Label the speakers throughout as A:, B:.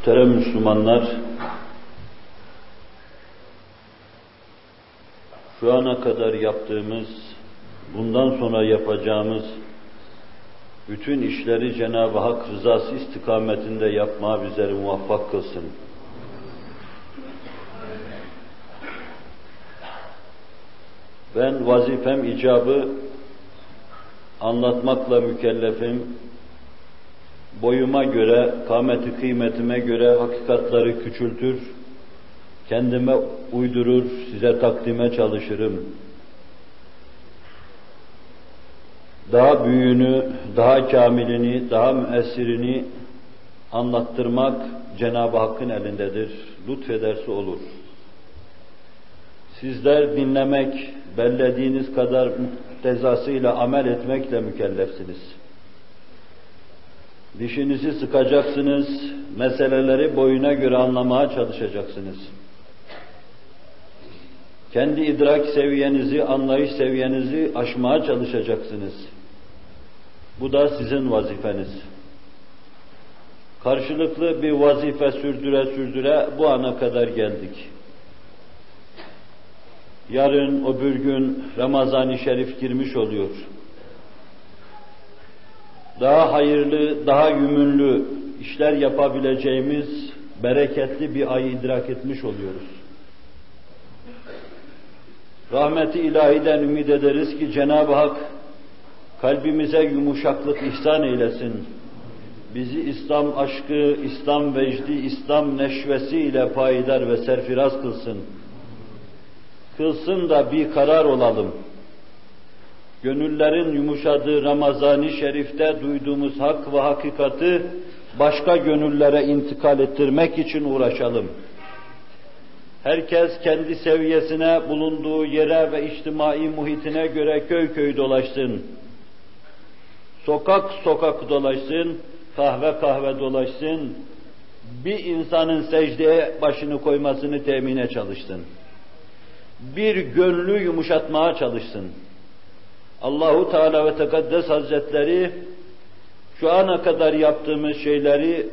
A: Muhterem Müslümanlar, şu ana kadar yaptığımız, bundan sonra yapacağımız bütün işleri Cenab-ı Hak rızası istikametinde yapmaya bizleri muvaffak kılsın. Ben vazifem icabı anlatmakla mükellefim. Boyuma göre, kâmeti kıymetime göre hakikatları küçültür, kendime uydurur, size takdime çalışırım. Daha büyüğünü, daha kamilini, daha müessirini anlattırmak Cenab-ı Hakk'ın elindedir. Lütfederse olur. Sizler dinlemek, bellediğiniz kadar muktezasıyla amel etmekle mükellefsiniz. Dişinizi sıkacaksınız, meseleleri boyuna göre anlamaya çalışacaksınız. Kendi idrak seviyenizi, anlayış seviyenizi aşmaya çalışacaksınız. Bu da sizin vazifeniz. Karşılıklı bir vazife sürdüre sürdüre bu ana kadar geldik. Yarın öbür gün Ramazan-ı Şerif girmiş oluyor. Daha hayırlı, daha yümünlü işler yapabileceğimiz bereketli bir ay idrak etmiş oluyoruz. Rahmeti ilahiden ümit ederiz ki Cenab-ı Hak kalbimize yumuşaklık ihsan eylesin. Bizi İslam aşkı, İslam vecdi, İslam neşvesi ile payidar ve serfiraz kılsın. Kılsın da bir karar olalım. Gönüllerin yumuşadığı Ramazan-ı Şerif'te duyduğumuz hak ve hakikati başka gönüllere intikal ettirmek için uğraşalım. Herkes kendi seviyesine, bulunduğu yere ve içtimai muhitine göre köy köy dolaşsın. Sokak sokak dolaşsın, kahve kahve dolaşsın. Bir insanın secdeye başını koymasını temine çalışsın. Bir gönlü yumuşatmaya çalışsın. Allahu Teala ve Tekaddes Hazretleri şu ana kadar yaptığımız şeyleri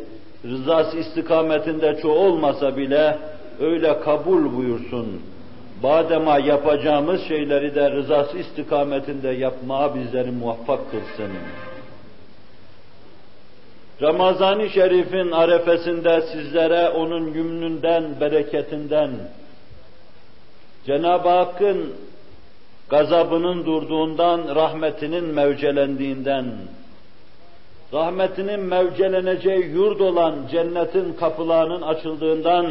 A: rızası istikametinde çoğu olmasa bile öyle kabul buyursun. Badema yapacağımız şeyleri de rızası istikametinde yapmaya bizleri muvaffak kılsın. Ramazan-ı Şerif'in arefesinde sizlere onun yümnünden, bereketinden, Cenab-ı Hakk'ın gazabının durduğundan, rahmetinin mevcelendiğinden, rahmetinin mevceleneceği yurt olan cennetin kapılarının açıldığından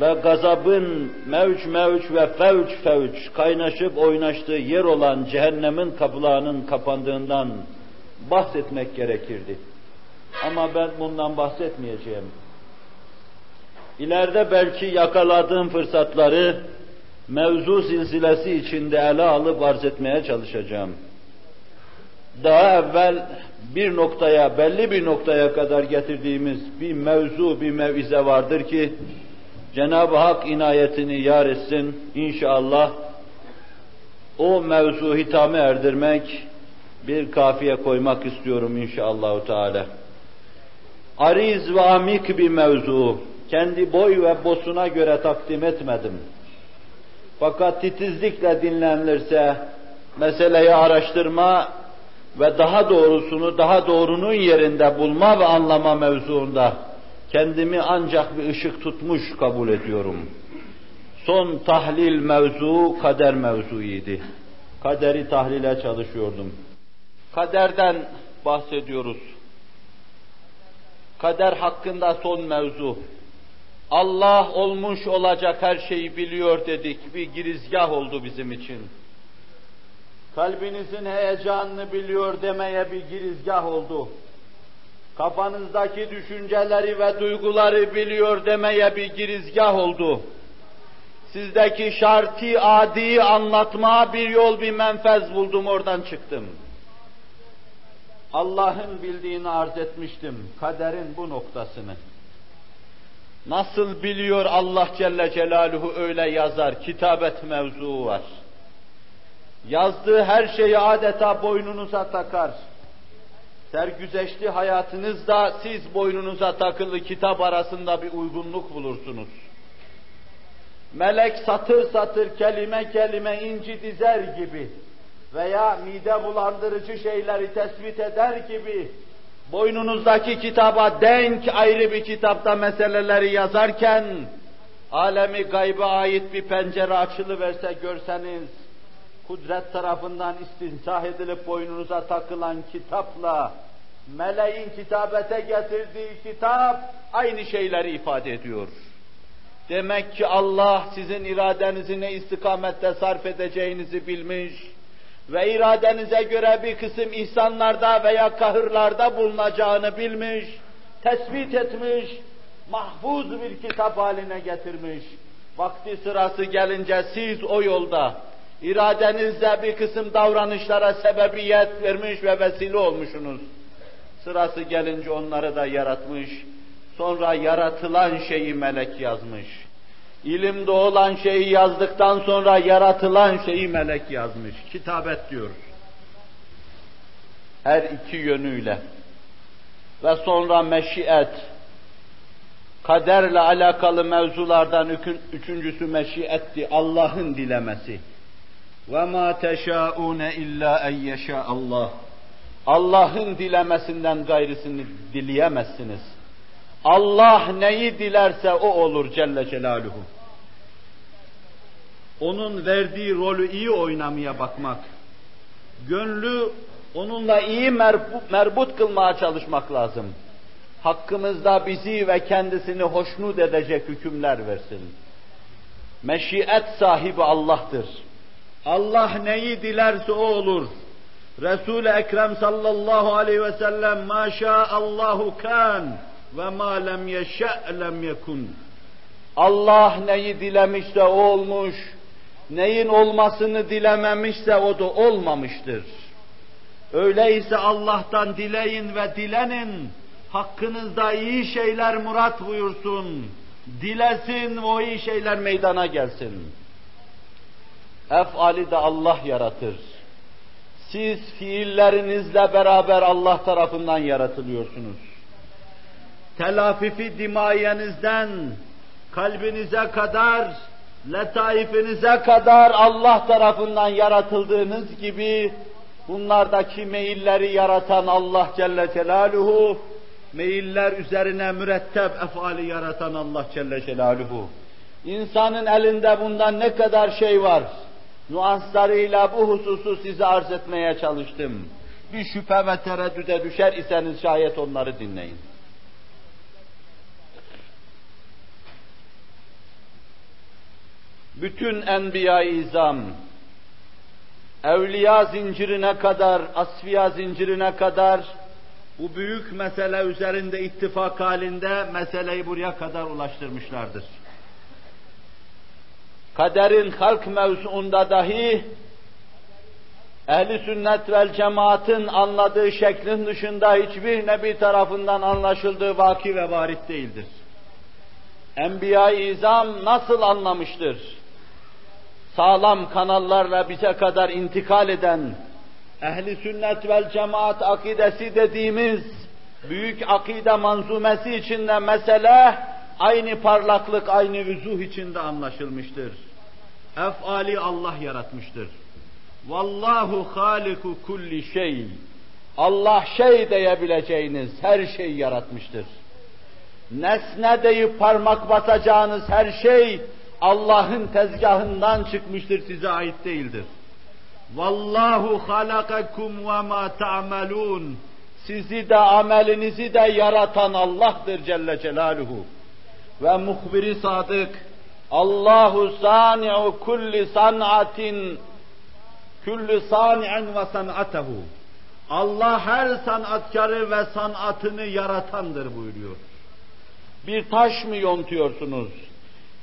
A: ve gazabın mevç mevç ve fevç fevç kaynaşıp oynaştığı yer olan cehennemin kapılarının kapandığından bahsetmek gerekirdi. Ama ben bundan bahsetmeyeceğim. İleride belki yakaladığım fırsatları mevzu silsilesi içinde ele alıp arz etmeye çalışacağım. Daha evvel bir noktaya, belli bir noktaya kadar getirdiğimiz bir mevzu, bir mevize vardır ki Cenab-ı Hak inayetini yar etsin inşallah o mevzu hitame erdirmek, bir kafiye koymak istiyorum inşallah Teala. Ariz ve amik bir mevzu, kendi boy ve bosuna göre takdim etmedim. Fakat titizlikle dinlenilirse meseleyi araştırma ve daha doğrusunu daha doğrunun yerinde bulma ve anlama mevzuunda kendimi ancak bir ışık tutmuş kabul ediyorum. Son tahlil mevzu kader mevzuiydi. Kaderi tahlile çalışıyordum. Kaderden bahsediyoruz. Kader hakkında son mevzu. Allah olmuş olacak her şeyi biliyor dedik. Bir girizgah oldu bizim için. Kalbinizin heyecanını biliyor demeye bir girizgah oldu. Kafanızdaki düşünceleri ve duyguları biliyor demeye bir girizgah oldu. Sizdeki şarti adi anlatmaya bir yol, bir menfez buldum, oradan çıktım. Allah'ın bildiğini arz etmiştim, kaderin bu noktasını. Nasıl biliyor Allah Celle Celaluhu öyle yazar, kitabet mevzuu var. Yazdığı her şeyi adeta boynunuza takar. sergüzeşli hayatınızda siz boynunuza takılı kitap arasında bir uygunluk bulursunuz. Melek satır satır, kelime kelime inci dizer gibi veya mide bulandırıcı şeyleri tespit eder gibi boynunuzdaki kitaba denk ayrı bir kitapta meseleleri yazarken alemi gayba ait bir pencere açılıverse görseniz kudret tarafından istinsah edilip boynunuza takılan kitapla meleğin kitabete getirdiği kitap aynı şeyleri ifade ediyor. Demek ki Allah sizin iradenizi ne istikamette sarf edeceğinizi bilmiş ve iradenize göre bir kısım ihsanlarda veya kahırlarda bulunacağını bilmiş, tespit etmiş, mahfuz bir kitap haline getirmiş. Vakti sırası gelince siz o yolda iradenizle bir kısım davranışlara sebebiyet vermiş ve vesile olmuşsunuz. Sırası gelince onları da yaratmış, sonra yaratılan şeyi melek yazmış. İlimde olan şeyi yazdıktan sonra yaratılan şeyi melek yazmış. Kitabet diyor. Her iki yönüyle. Ve sonra meşiyet, kaderle alakalı mevzulardan üçüncüsü meşiyetti, Allah'ın dilemesi. وَمَا تَشَاءُونَ اِلَّا اَنْ يَشَاءَ Allah. Allah'ın dilemesinden gayrısını dileyemezsiniz. Allah neyi dilerse o olur Celle Celaluhu. Onun verdiği rolü iyi oynamaya bakmak, gönlü onunla iyi merbut, kılmaya çalışmak lazım. Hakkımızda bizi ve kendisini hoşnut edecek hükümler versin. Meşiyet sahibi Allah'tır. Allah neyi dilerse o olur. Resul-i Ekrem sallallahu aleyhi ve sellem ma Allahu kan ve ma lem yeşe lem yekun. Allah neyi dilemişse o olmuş, neyin olmasını dilememişse o da olmamıştır. Öyleyse Allah'tan dileyin ve dilenin, hakkınızda iyi şeyler murat buyursun, dilesin o iyi şeyler meydana gelsin. Ef'ali de Allah yaratır. Siz fiillerinizle beraber Allah tarafından yaratılıyorsunuz. Telafifi dimayenizden kalbinize kadar, letaifinize kadar Allah tarafından yaratıldığınız gibi bunlardaki meyilleri yaratan Allah Celle Celaluhu, meyiller üzerine müretteb efali yaratan Allah Celle Celaluhu. İnsanın elinde bundan ne kadar şey var, nuanslarıyla bu hususu size arz etmeye çalıştım. Bir şüphe ve tereddüde düşer iseniz şayet onları dinleyin. Bütün enbiya-i izam, evliya zincirine kadar, asfiya zincirine kadar bu büyük mesele üzerinde ittifak halinde meseleyi buraya kadar ulaştırmışlardır kaderin halk mevzuunda dahi ehli sünnet vel cemaatin anladığı şeklin dışında hiçbir nebi tarafından anlaşıldığı vaki ve varit değildir. Enbiya-i İzam nasıl anlamıştır? Sağlam kanallarla bize kadar intikal eden ehli sünnet vel cemaat akidesi dediğimiz büyük akide manzumesi içinde mesele aynı parlaklık, aynı vüzuh içinde anlaşılmıştır. Efali Allah yaratmıştır. Vallahu haliku kulli şey. Allah şey diyebileceğiniz her şeyi yaratmıştır. Nesne deyip parmak basacağınız her şey Allah'ın tezgahından çıkmıştır, size ait değildir. Vallahu halakakum ve ma ta'malun. Sizi de amelinizi de yaratan Allah'tır Celle Celaluhu ve muhbiri sadık Allahu sani'u kulli san'atin kulli sani'in ve san'atehu Allah her sanatkarı ve sanatını yaratandır buyuruyor. Bir taş mı yontuyorsunuz?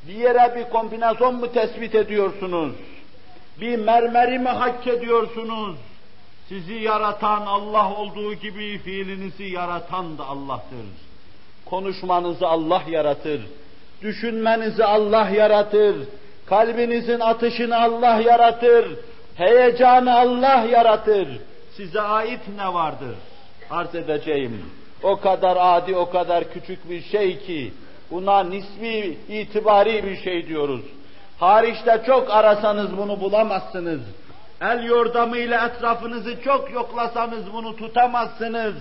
A: Bir yere bir kombinasyon mu tespit ediyorsunuz? Bir mermeri mi hak ediyorsunuz? Sizi yaratan Allah olduğu gibi fiilinizi yaratan da Allah'tır. Konuşmanızı Allah yaratır. Düşünmenizi Allah yaratır. Kalbinizin atışını Allah yaratır. Heyecanı Allah yaratır. Size ait ne vardır? arz edeceğim. O kadar adi, o kadar küçük bir şey ki, buna nisbi, itibari bir şey diyoruz. Hariçte çok arasanız bunu bulamazsınız. El yordamıyla etrafınızı çok yoklasanız bunu tutamazsınız.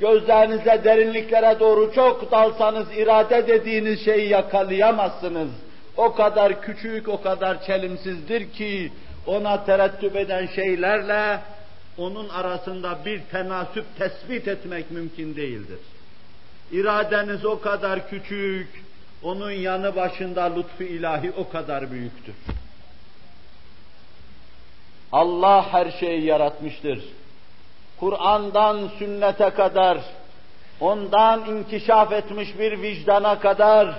A: Gözlerinize derinliklere doğru çok dalsanız irade dediğiniz şeyi yakalayamazsınız. O kadar küçük, o kadar çelimsizdir ki ona terettüp eden şeylerle onun arasında bir tenasüp tespit etmek mümkün değildir. İradeniz o kadar küçük, onun yanı başında lütfu ilahi o kadar büyüktür. Allah her şeyi yaratmıştır. Kur'an'dan sünnete kadar, ondan inkişaf etmiş bir vicdana kadar,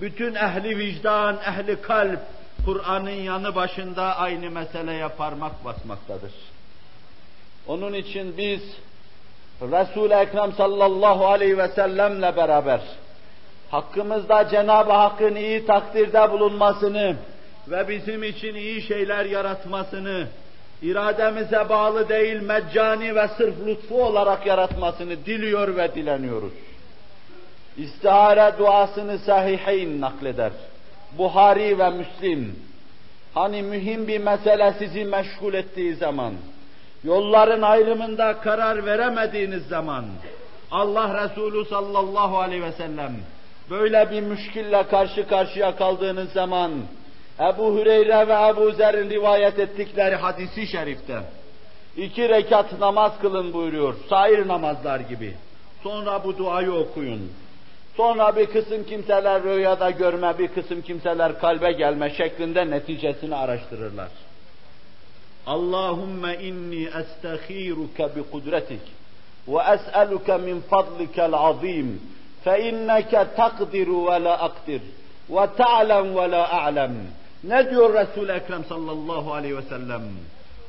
A: bütün ehli vicdan, ehli kalp, Kur'an'ın yanı başında aynı meseleye parmak basmaktadır. Onun için biz Resul-i Ekrem sallallahu aleyhi ve sellemle beraber hakkımızda Cenab-ı Hakk'ın iyi takdirde bulunmasını ve bizim için iyi şeyler yaratmasını, irademize bağlı değil meccani ve sırf lütfu olarak yaratmasını diliyor ve dileniyoruz. İstihare duasını sahiheyn nakleder. Buhari ve Müslim. Hani mühim bir mesele sizi meşgul ettiği zaman, yolların ayrımında karar veremediğiniz zaman, Allah Resulü sallallahu aleyhi ve sellem böyle bir müşkille karşı karşıya kaldığınız zaman, Ebu Hüreyre ve Ebu Zer'in rivayet ettikleri hadisi şerifte, iki rekat namaz kılın buyuruyor, sair namazlar gibi. Sonra bu duayı okuyun. Sonra bir kısım kimseler rüyada görme, bir kısım kimseler kalbe gelme şeklinde neticesini araştırırlar. Allahümme inni estekhiruke bi kudretik ve es'eluke min fadlikel azim fe inneke takdiru ve la akdir ve ta'lem ve la a'lem. Ne diyor Resul-i Ekrem sallallahu aleyhi ve sellem?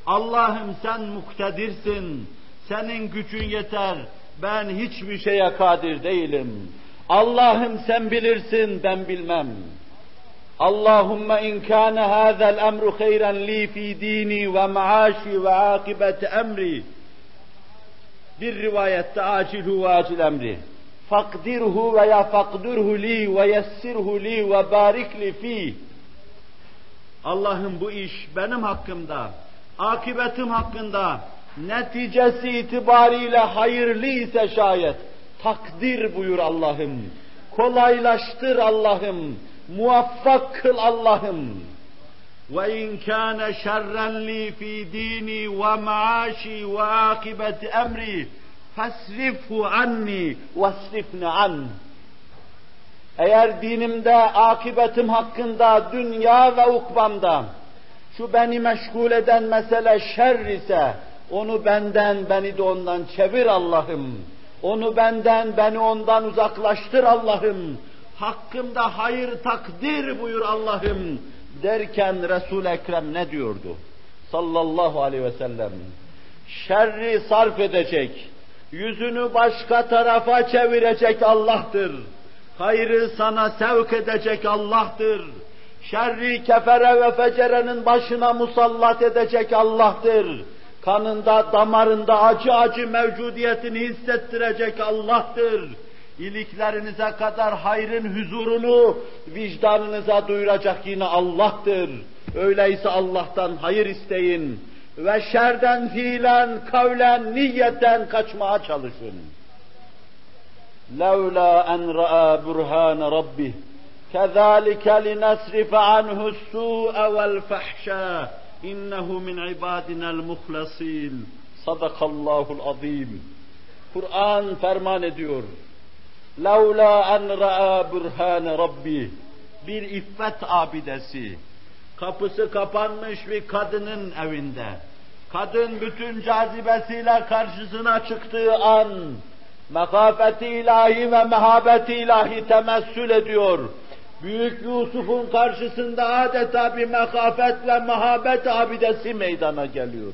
A: Allah'ım sen muktedirsin, senin gücün yeter, ben hiçbir şeye kadir değilim. Allah'ım sen bilirsin, ben bilmem. Kâne hâzel emru hayran li fi dini ve maaşi ve akibeti emri. Bir rivayette acilhu ve acil emri. Fakdirhu ve ya fakdirhu li ve yessirhu li ve barik li fi. Allah'ım bu iş benim hakkımda, akibetim hakkında, neticesi itibariyle hayırlı ise şayet, takdir buyur Allah'ım. Kolaylaştır Allah'ım. Muvaffak kıl Allah'ım. Ve in kana şerren li fi dini ve maaşi ve akibeti emri fasrifhu anni vasrifni an. Eğer dinimde, akibetim hakkında, dünya ve ukbamda şu beni meşgul eden mesele şer ise onu benden, beni de ondan çevir Allah'ım. Onu benden, beni ondan uzaklaştır Allah'ım. Hakkımda hayır takdir buyur Allah'ım. Derken Resul-i Ekrem ne diyordu? Sallallahu aleyhi ve sellem. Şerri sarf edecek, yüzünü başka tarafa çevirecek Allah'tır. Hayrı sana sevk edecek Allah'tır. Şerri kefere ve fecerenin başına musallat edecek Allah'tır kanında, damarında acı acı mevcudiyetini hissettirecek Allah'tır İliklerinize kadar hayrın huzurunu vicdanınıza duyuracak yine Allah'tır. Öyleyse Allah'tan hayır isteyin ve şerden fiilen, kavlen, niyetten kaçmaya çalışın. لولا أن رأى برهان ربه كذلك لنصرف عنه السوء والفحشاء İnnehu min ibadinel muhlasin. Sadakallahul azim. Kur'an ferman ediyor. Laula en ra'a burhane rabbi. Bir iffet abidesi. Kapısı kapanmış bir kadının evinde. Kadın bütün cazibesiyle karşısına çıktığı an, mekafeti ilahi ve mehabeti ilahi temessül ediyor Büyük Yusuf'un karşısında adeta bir mekafet ve mehabet abidesi meydana geliyor.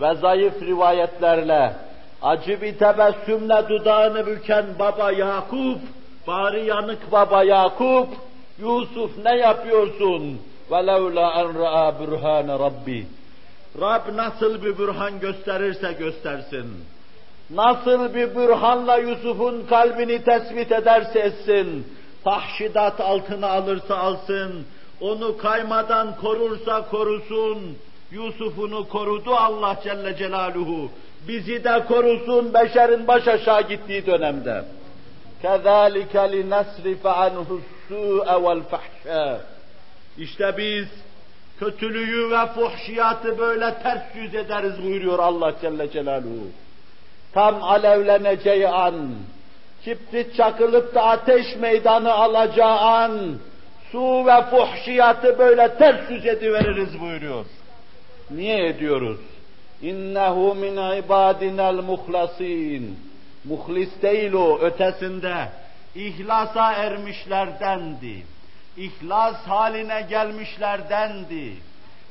A: Ve zayıf rivayetlerle, acı bir tebessümle dudağını büken baba Yakup, bari yanık baba Yakup, Yusuf ne yapıyorsun? وَلَوْلَا اَنْ رَآ بُرْهَانَ Rabbi. Rab nasıl bir bürhan gösterirse göstersin. nasıl bir bürhanla Yusuf'un kalbini tespit ederse etsin, tahşidat altına alırsa alsın, onu kaymadan korursa korusun, Yusuf'unu korudu Allah Celle Celaluhu. Bizi de korusun beşerin baş aşağı gittiği dönemde. كَذَٰلِكَ لِنَسْرِفَ عَنْهُ السُّوءَ وَالْفَحْشَاءَ İşte biz kötülüğü ve fuhşiyatı böyle ters yüz ederiz buyuruyor Allah Celle Celaluhu. Tam alevleneceği an, kibrit çakılıp da ateş meydanı alacağı an, su ve fuhşiyatı böyle ters yüz ediveririz buyuruyor. Niye ediyoruz? İnnehu min ibadinel muhlasin. Muhlis değil o, ötesinde. İhlasa ermişlerdendi. İhlas haline gelmişlerdendi.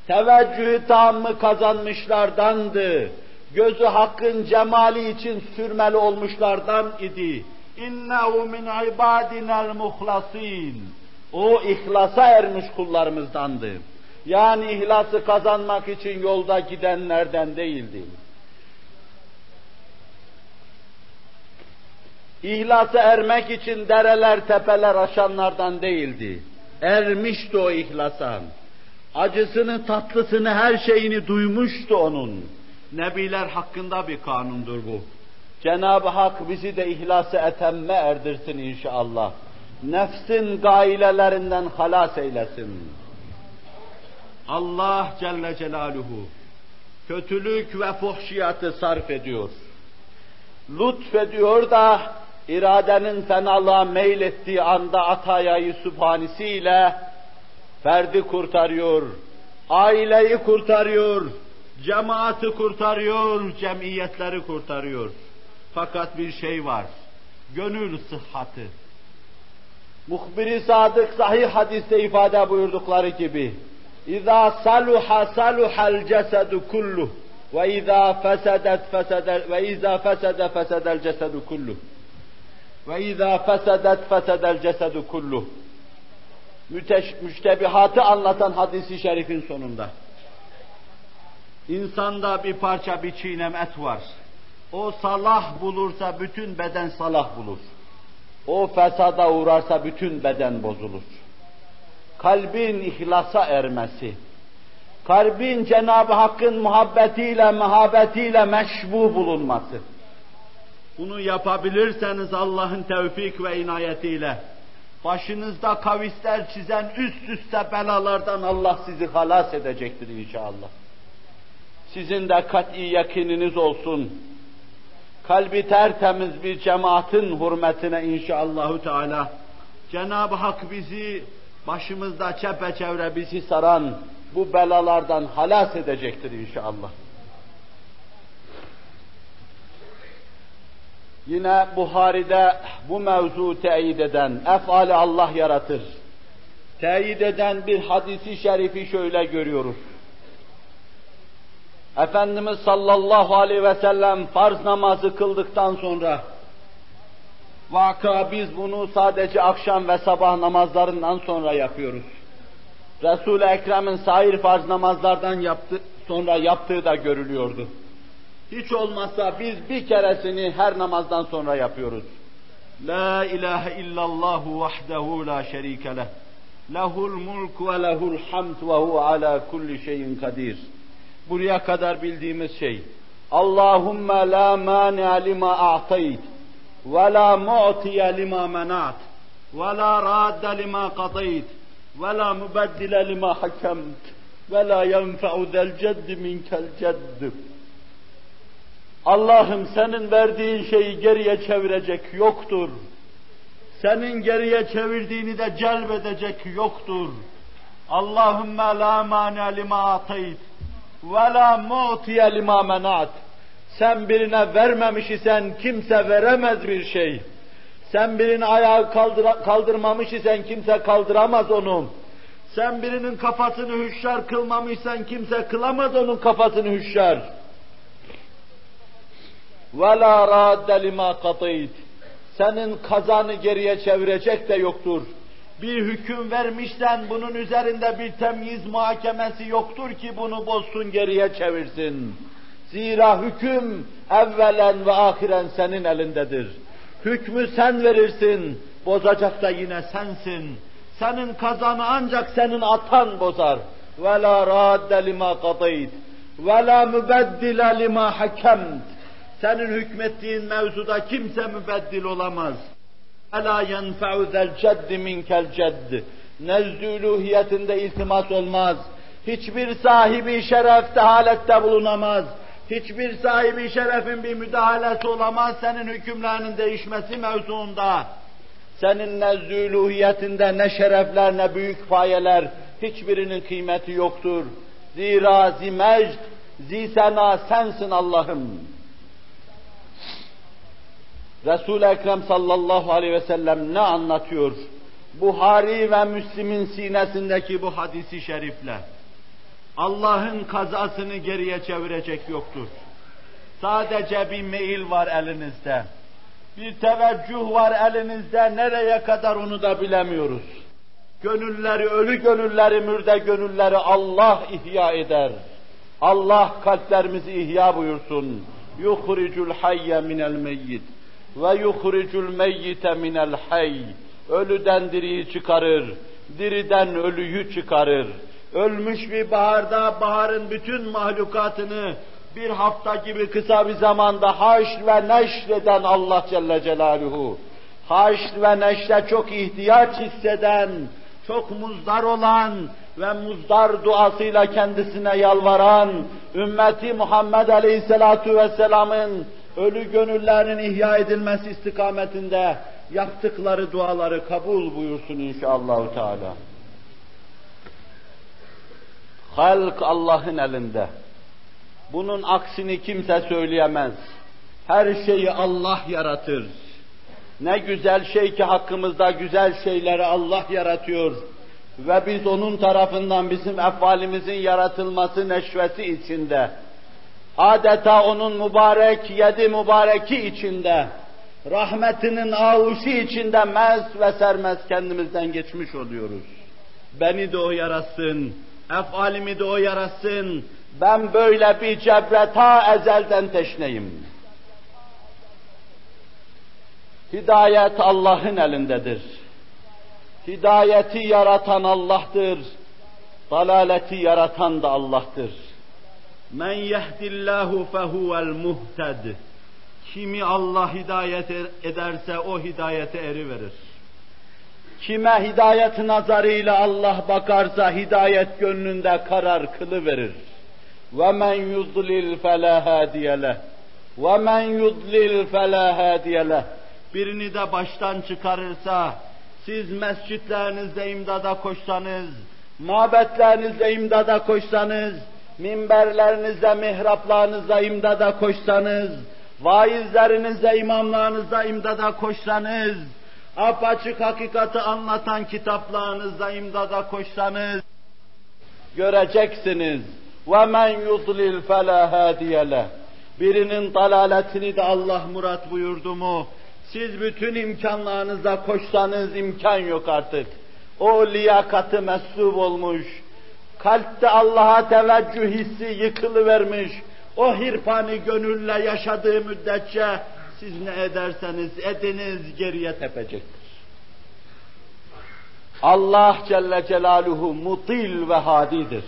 A: Teveccühü tamı kazanmışlardandı. Gözü hakkın cemali için sürmeli olmuşlardan idi. İnnehu min ibadinel muhlasin. O ihlasa ermiş kullarımızdandı. Yani ihlası kazanmak için yolda gidenlerden değildi. İhlasa ermek için dereler, tepeler aşanlardan değildi. Ermişti o ihlasa. Acısını, tatlısını, her şeyini duymuştu onun. Nebiler hakkında bir kanundur bu. Cenab-ı Hak bizi de ihlası etemme erdirsin inşallah. Nefsin gailelerinden halas eylesin. Allah Celle Celaluhu kötülük ve fuhşiyatı sarf ediyor. Lütfediyor da iradenin fenalığa meylettiği anda atayayı sübhanisiyle ferdi kurtarıyor, aileyi kurtarıyor, cemaati kurtarıyor, cemiyetleri kurtarıyor. Fakat bir şey var, gönül sıhhatı. Muhbiri sadık sahih hadiste ifade buyurdukları gibi, Cesedu kulluh ve izâ fesedet fesedel ve izâ fesede fesedel cesedu kulluh ve izâ fesedet fesedel cesedu kulluh Müteş, anlatan hadisi şerifin sonunda. İnsanda bir parça bir çiğnem et var. O salah bulursa bütün beden salah bulur. O fesada uğrarsa bütün beden bozulur kalbin ihlasa ermesi, kalbin Cenab-ı Hakk'ın muhabbetiyle, mehabetiyle meşbu bulunması. Bunu yapabilirseniz Allah'ın tevfik ve inayetiyle, başınızda kavisler çizen üst üste belalardan Allah sizi halas edecektir inşallah. Sizin de kat'i yakininiz olsun. Kalbi tertemiz bir cemaatin hürmetine inşallahü teala Cenab-ı Hak bizi başımızda çepeçevre bizi saran bu belalardan halas edecektir inşallah. Yine Buhari'de bu mevzu teyit eden, efali Allah yaratır. Teyit eden bir hadisi şerifi şöyle görüyoruz. Efendimiz sallallahu aleyhi ve sellem farz namazı kıldıktan sonra Vaka biz bunu sadece akşam ve sabah namazlarından sonra yapıyoruz. Resul-i Ekrem'in sair farz namazlardan yaptı, sonra yaptığı da görülüyordu. Hiç olmazsa biz bir keresini her namazdan sonra yapıyoruz. La ilahe illallah vahdehu la şerike leh. Lehul mulk ve lehul hamd ve hu ala kulli şeyin kadir. Buraya kadar bildiğimiz şey. Allahümme la mani lima a'tayt ولا معطي لما منعت ولا راد لما قضيت ولا مبدل لما حكمت ولا ينفع ذا الجد منك الجد Allah'ım senin verdiğin şeyi geriye çevirecek yoktur. Senin geriye çevirdiğini de celbedecek yoktur. Allahümme la mani lima atayt ve la mu'tiye lima menat. Sen birine vermemiş isen kimse veremez bir şey. Sen birini ayağı kaldır kaldırmamış isen kimse kaldıramaz onu. Sen birinin kafasını hüşşar kılmamışsan kimse kılamaz onun kafasını hüşşar. وَلَا رَادَّ لِمَا قَطَيْتِ Senin kazanı geriye çevirecek de yoktur. Bir hüküm vermişsen bunun üzerinde bir temyiz muhakemesi yoktur ki bunu bozsun geriye çevirsin. Zira hüküm evvelen ve ahiren senin elindedir. Hükmü sen verirsin, bozacak da yine sensin. Senin kazanı ancak senin atan bozar. Ve la radde lima kadayt. Ve la mübeddile lima hakemt. Senin hükmettiğin mevzuda kimse mübeddil olamaz. Ela yenfe'u zel ceddi minkel cedd. Nezdü iltimas olmaz. Hiçbir sahibi şerefte halette bulunamaz. Hiçbir sahibi şerefin bir müdahalesi olamaz senin hükümlerinin değişmesi mevzuunda. Senin nezdü uluhiyetinde ne şerefler ne büyük payeler, hiçbirinin kıymeti yoktur. Zira zimecd, zisena sensin Allah'ım. Resul-i Ekrem sallallahu aleyhi ve sellem ne anlatıyor? Buhari ve Müslim'in sinesindeki bu hadisi şerifle. Allah'ın kazasını geriye çevirecek yoktur. Sadece bir meyil var elinizde. Bir teveccüh var elinizde. Nereye kadar onu da bilemiyoruz. Gönülleri, ölü gönülleri, mürde gönülleri Allah ihya eder. Allah kalplerimizi ihya buyursun. Yuhricul hayye minel meyyit ve yuhricul meyyite minel hayy. Ölüden diriyi çıkarır, diriden ölüyü çıkarır. Ölmüş bir baharda baharın bütün mahlukatını bir hafta gibi kısa bir zamanda haşr ve neşreden Allah Celle Celaluhu, haşr ve neşre çok ihtiyaç hisseden, çok muzdar olan ve muzdar duasıyla kendisine yalvaran, ümmeti Muhammed Aleyhisselatu Vesselam'ın ölü gönüllerinin ihya edilmesi istikametinde yaptıkları duaları kabul buyursun inşallah Teala. Halk Allah'ın elinde. Bunun aksini kimse söyleyemez. Her şeyi Allah yaratır. Ne güzel şey ki hakkımızda güzel şeyleri Allah yaratıyor. Ve biz onun tarafından bizim efalimizin yaratılması neşvesi içinde, adeta onun mübarek yedi mübareki içinde, rahmetinin ağuşu içinde mez ve sermez kendimizden geçmiş oluyoruz. Beni de o yaratsın, efalimi de o yaratsın, ben böyle bir cebre ta ezelden teşneyim. Hidayet Allah'ın elindedir. Hidayeti yaratan Allah'tır. Dalaleti yaratan da Allah'tır. Men yehdillahu fehuvel muhted. Kimi Allah hidayet ederse o hidayete eri verir. Kime hidayet nazarıyla Allah bakarsa hidayet gönlünde karar kılı verir. وَمَنْ يُضْلِلْ فَلَا هَادِيَ لَهُ وَمَنْ يُضْلِلْ فَلَا هَادِيَ لَهُ Birini de baştan çıkarırsa, siz mescitlerinizde imdada koşsanız, mabetlerinizde imdada koşsanız, minberlerinizde, mihraplarınızda imdada koşsanız, vaizlerinizde, imamlarınızda imdada koşsanız, apaçık hakikati anlatan kitaplarınızda imdada koşsanız, göreceksiniz. وَمَنْ يُضْلِلْ فَلَا هَادِيَ Birinin dalaletini de Allah murat buyurdu mu, siz bütün imkanlarınızla koşsanız imkan yok artık. O liyakatı meslup olmuş, kalpte Allah'a teveccüh hissi yıkılıvermiş, o hirpani gönülle yaşadığı müddetçe siz ne ederseniz ediniz geriye tepecektir. Allah Celle Celaluhu mutil ve hadidir.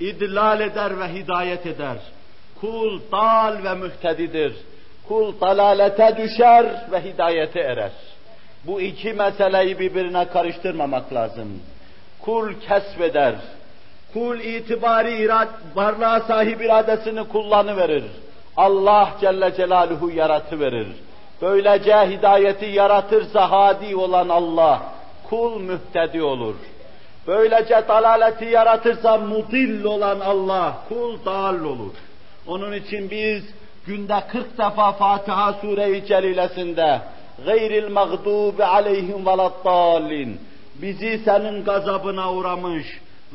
A: İdlal eder ve hidayet eder. Kul dal ve mühtedidir. Kul dalalete düşer ve hidayete erer. Bu iki meseleyi birbirine karıştırmamak lazım. Kul kesbeder. Kul itibari irad, varlığa sahip iradesini kullanıverir. Allah Celle Celaluhu yaratıverir. Böylece hidayeti yaratırsa hadi olan Allah, kul mühtedi olur. Böylece dalaleti yaratırsa mudil olan Allah, kul dal olur. Onun için biz günde 40 defa Fatiha Sure-i Celilesinde gayril mağdubi aleyhim veladdallin bizi senin gazabına uğramış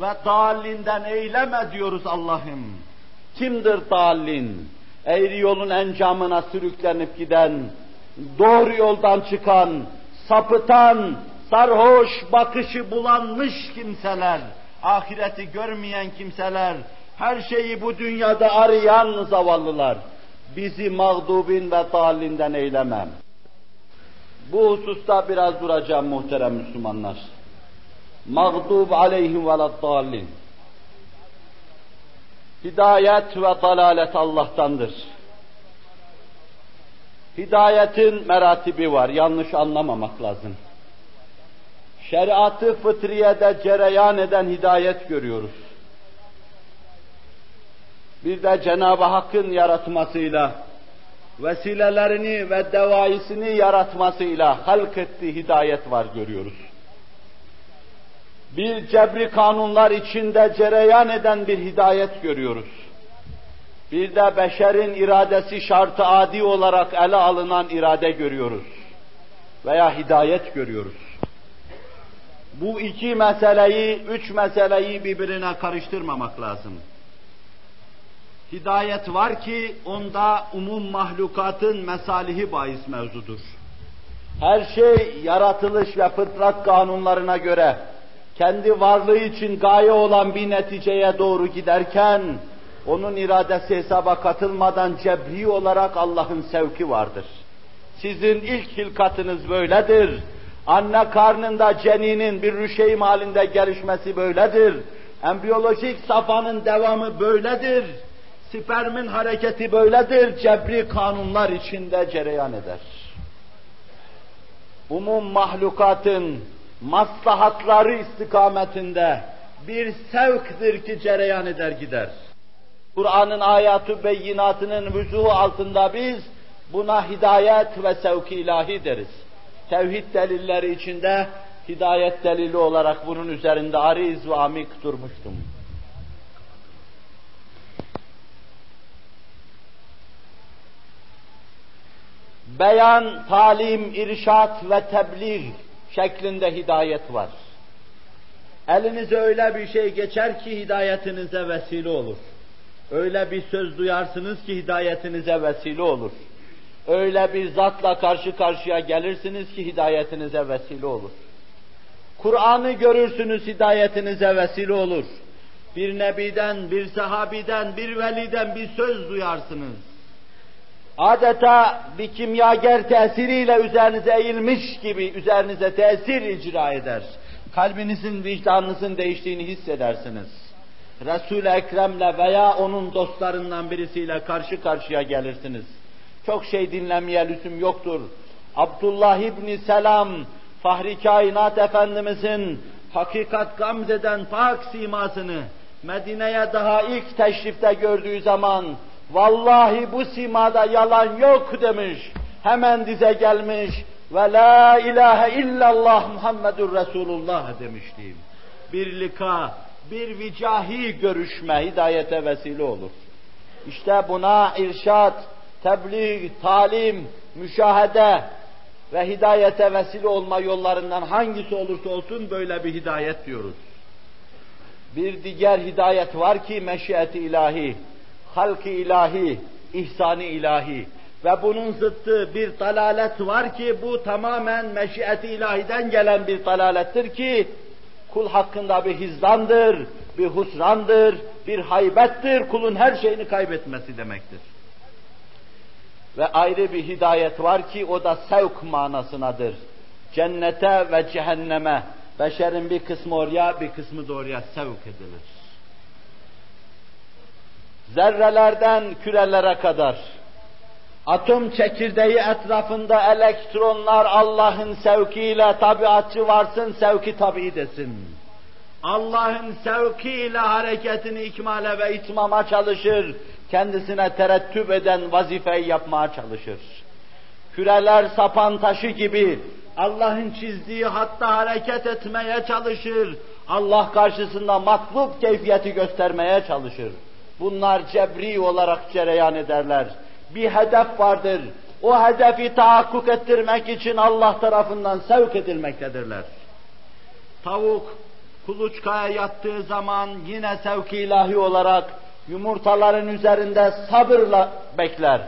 A: ve dalinden eyleme diyoruz Allah'ım. Kimdir dalin? Eğri yolun encamına sürüklenip giden, doğru yoldan çıkan, sapıtan, sarhoş, bakışı bulanmış kimseler, ahireti görmeyen kimseler, her şeyi bu dünyada arayan zavallılar, bizi mağdubin ve dalinden eylemem. Bu hususta biraz duracağım muhterem Müslümanlar. Mağdub aleyhim ve dallin. Hidayet ve dalalet Allah'tandır. Hidayetin meratibi var, yanlış anlamamak lazım. Şeriatı fıtriyede cereyan eden hidayet görüyoruz. Bir de Cenab-ı Hakk'ın yaratmasıyla, vesilelerini ve devaisini yaratmasıyla halk ettiği hidayet var görüyoruz. Bir cebri kanunlar içinde cereyan eden bir hidayet görüyoruz. Bir de beşerin iradesi şartı adi olarak ele alınan irade görüyoruz. Veya hidayet görüyoruz. Bu iki meseleyi, üç meseleyi birbirine karıştırmamak lazım. Hidayet var ki onda umum mahlukatın mesalihi bahis mevzudur. Her şey yaratılış ve fıtrat kanunlarına göre kendi varlığı için gaye olan bir neticeye doğru giderken onun iradesi hesaba katılmadan cebri olarak Allah'ın sevki vardır. Sizin ilk hilkatınız böyledir. Anne karnında ceninin bir rüşeym halinde gelişmesi böyledir. Embiyolojik safanın devamı böyledir. Spermin hareketi böyledir. Cebri kanunlar içinde cereyan eder. Umum mahlukatın maslahatları istikametinde bir sevktir ki cereyan eder gider. Kur'an'ın ayatı beyinatının vüzuhu altında biz buna hidayet ve sevki ilahi deriz. Tevhid delilleri içinde hidayet delili olarak bunun üzerinde ariz ve amik durmuştum. Beyan, talim, irşat ve tebliğ şeklinde hidayet var. Elinize öyle bir şey geçer ki hidayetinize vesile olur. Öyle bir söz duyarsınız ki hidayetinize vesile olur. Öyle bir zatla karşı karşıya gelirsiniz ki hidayetinize vesile olur. Kur'an'ı görürsünüz hidayetinize vesile olur. Bir nebiden, bir sahabiden, bir veliden bir söz duyarsınız. Adeta bir kimyager tesiriyle üzerinize eğilmiş gibi üzerinize tesir icra eder. Kalbinizin, vicdanınızın değiştiğini hissedersiniz. Resul-i Ekrem'le veya onun dostlarından birisiyle karşı karşıya gelirsiniz. Çok şey dinlemeye lüzum yoktur. Abdullah İbni Selam, Fahri Kainat Efendimizin hakikat gamzeden pak simasını Medine'ye daha ilk teşrifte gördüğü zaman vallahi bu simada yalan yok demiş. Hemen dize gelmiş ve la ilahe illallah Muhammedur Resulullah demiştim. Bir lika, bir vicahi görüşme hidayete vesile olur. İşte buna irşat, tebliğ, talim, müşahede ve hidayete vesile olma yollarından hangisi olursa olsun böyle bir hidayet diyoruz. Bir diğer hidayet var ki meşiyeti ilahi, halk ilahi, ihsani ilahi ve bunun zıttı bir dalalet var ki bu tamamen meşiyeti ilahiden gelen bir dalalettir ki kul hakkında bir hizdandır, bir husrandır, bir haybettir, kulun her şeyini kaybetmesi demektir. Ve ayrı bir hidayet var ki o da sevk manasınadır. Cennete ve cehenneme, beşerin bir kısmı oraya, bir kısmı da sevk edilir. Zerrelerden kürelere kadar, atom çekirdeği etrafında elektronlar Allah'ın sevkiyle tabiatçı varsın, sevki tabi desin. Allah'ın sevkiyle hareketini ikmale ve itmama çalışır, kendisine terettüp eden vazifeyi yapmaya çalışır. Küreler sapan taşı gibi Allah'ın çizdiği hatta hareket etmeye çalışır. Allah karşısında matlub keyfiyeti göstermeye çalışır. Bunlar cebri olarak cereyan ederler. Bir hedef vardır. O hedefi tahakkuk ettirmek için Allah tarafından sevk edilmektedirler. Tavuk kuluçkaya yattığı zaman yine sevk ilahi olarak yumurtaların üzerinde sabırla bekler.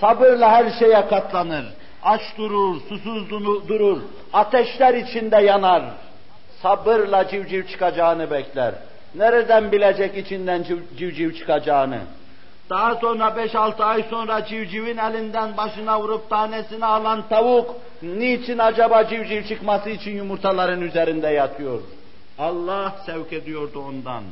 A: Sabırla her şeye katlanır. Aç durur, susuz durur, ateşler içinde yanar. Sabırla civciv çıkacağını bekler. Nereden bilecek içinden civciv çıkacağını? Daha sonra 5-6 ay sonra civcivin elinden başına vurup tanesini alan tavuk, niçin acaba civciv çıkması için yumurtaların üzerinde yatıyor? Allah sevk ediyordu ondan.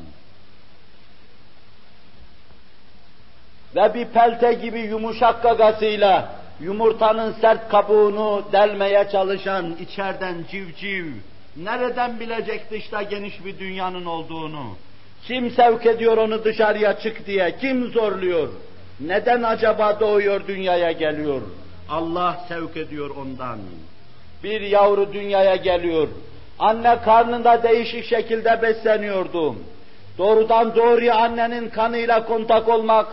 A: Ve bir pelte gibi yumuşak gagasıyla yumurtanın sert kabuğunu delmeye çalışan içeriden civciv, nereden bilecek dışta geniş bir dünyanın olduğunu? Kim sevk ediyor onu dışarıya çık diye? Kim zorluyor? Neden acaba doğuyor dünyaya geliyor? Allah sevk ediyor ondan. Bir yavru dünyaya geliyor. Anne karnında değişik şekilde besleniyordu. Doğrudan doğruya annenin kanıyla kontak olmak,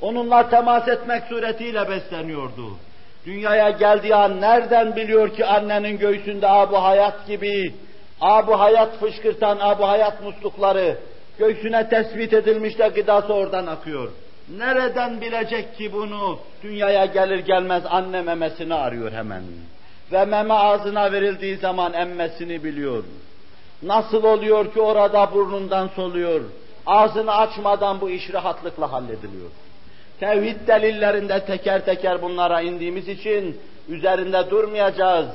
A: onunla temas etmek suretiyle besleniyordu. Dünyaya geldiği an nereden biliyor ki annenin göğsünde abu hayat gibi, abu hayat fışkırtan abu hayat muslukları, göğsüne tespit edilmiş de gıdası oradan akıyor. Nereden bilecek ki bunu? Dünyaya gelir gelmez anne memesini arıyor hemen. Ve meme ağzına verildiği zaman emmesini biliyor. Nasıl oluyor ki orada burnundan soluyor? Ağzını açmadan bu iş rahatlıkla hallediliyor. Tevhid delillerinde teker teker bunlara indiğimiz için üzerinde durmayacağız.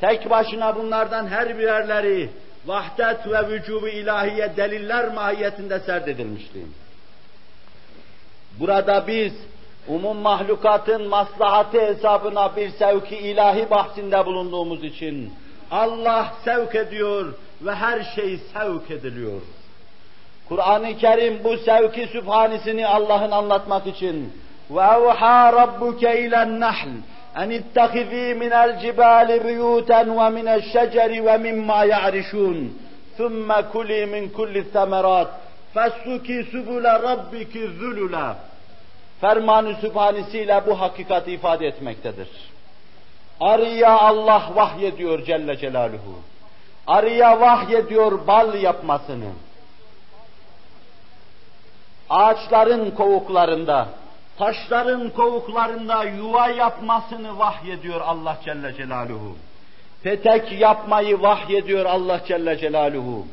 A: Tek başına bunlardan her birerleri vahdet ve vücubu ilahiye deliller mahiyetinde serdedilmişti. Burada biz umum mahlukatın maslahatı hesabına bir sevki ilahi bahsinde bulunduğumuz için Allah sevk ediyor ve her şey sevk ediliyor. Kur'an-ı Kerim bu sevki sübhanisini Allah'ın anlatmak için ve evhâ rabbuke ilen nahl en ittehizî minel cibâli buyûten ve mineşşeceri ve mimma ya'rişûn ثُمَّ كُلِي مِنْ كُلِّ الثَّمَرَاتِ فَاسْلُكِي سُبُلَ رَبِّكِ ذُلُلًا Fermanı sübhanesiyle bu hakikati ifade etmektedir. Arıya Allah vahyediyor Celle Celaluhu. Arıya vahyediyor bal yapmasını. Ağaçların kovuklarında, taşların kovuklarında yuva yapmasını vahyediyor Allah Celle Celaluhu. Petek yapmayı vahyediyor Allah Celle Celaluhu.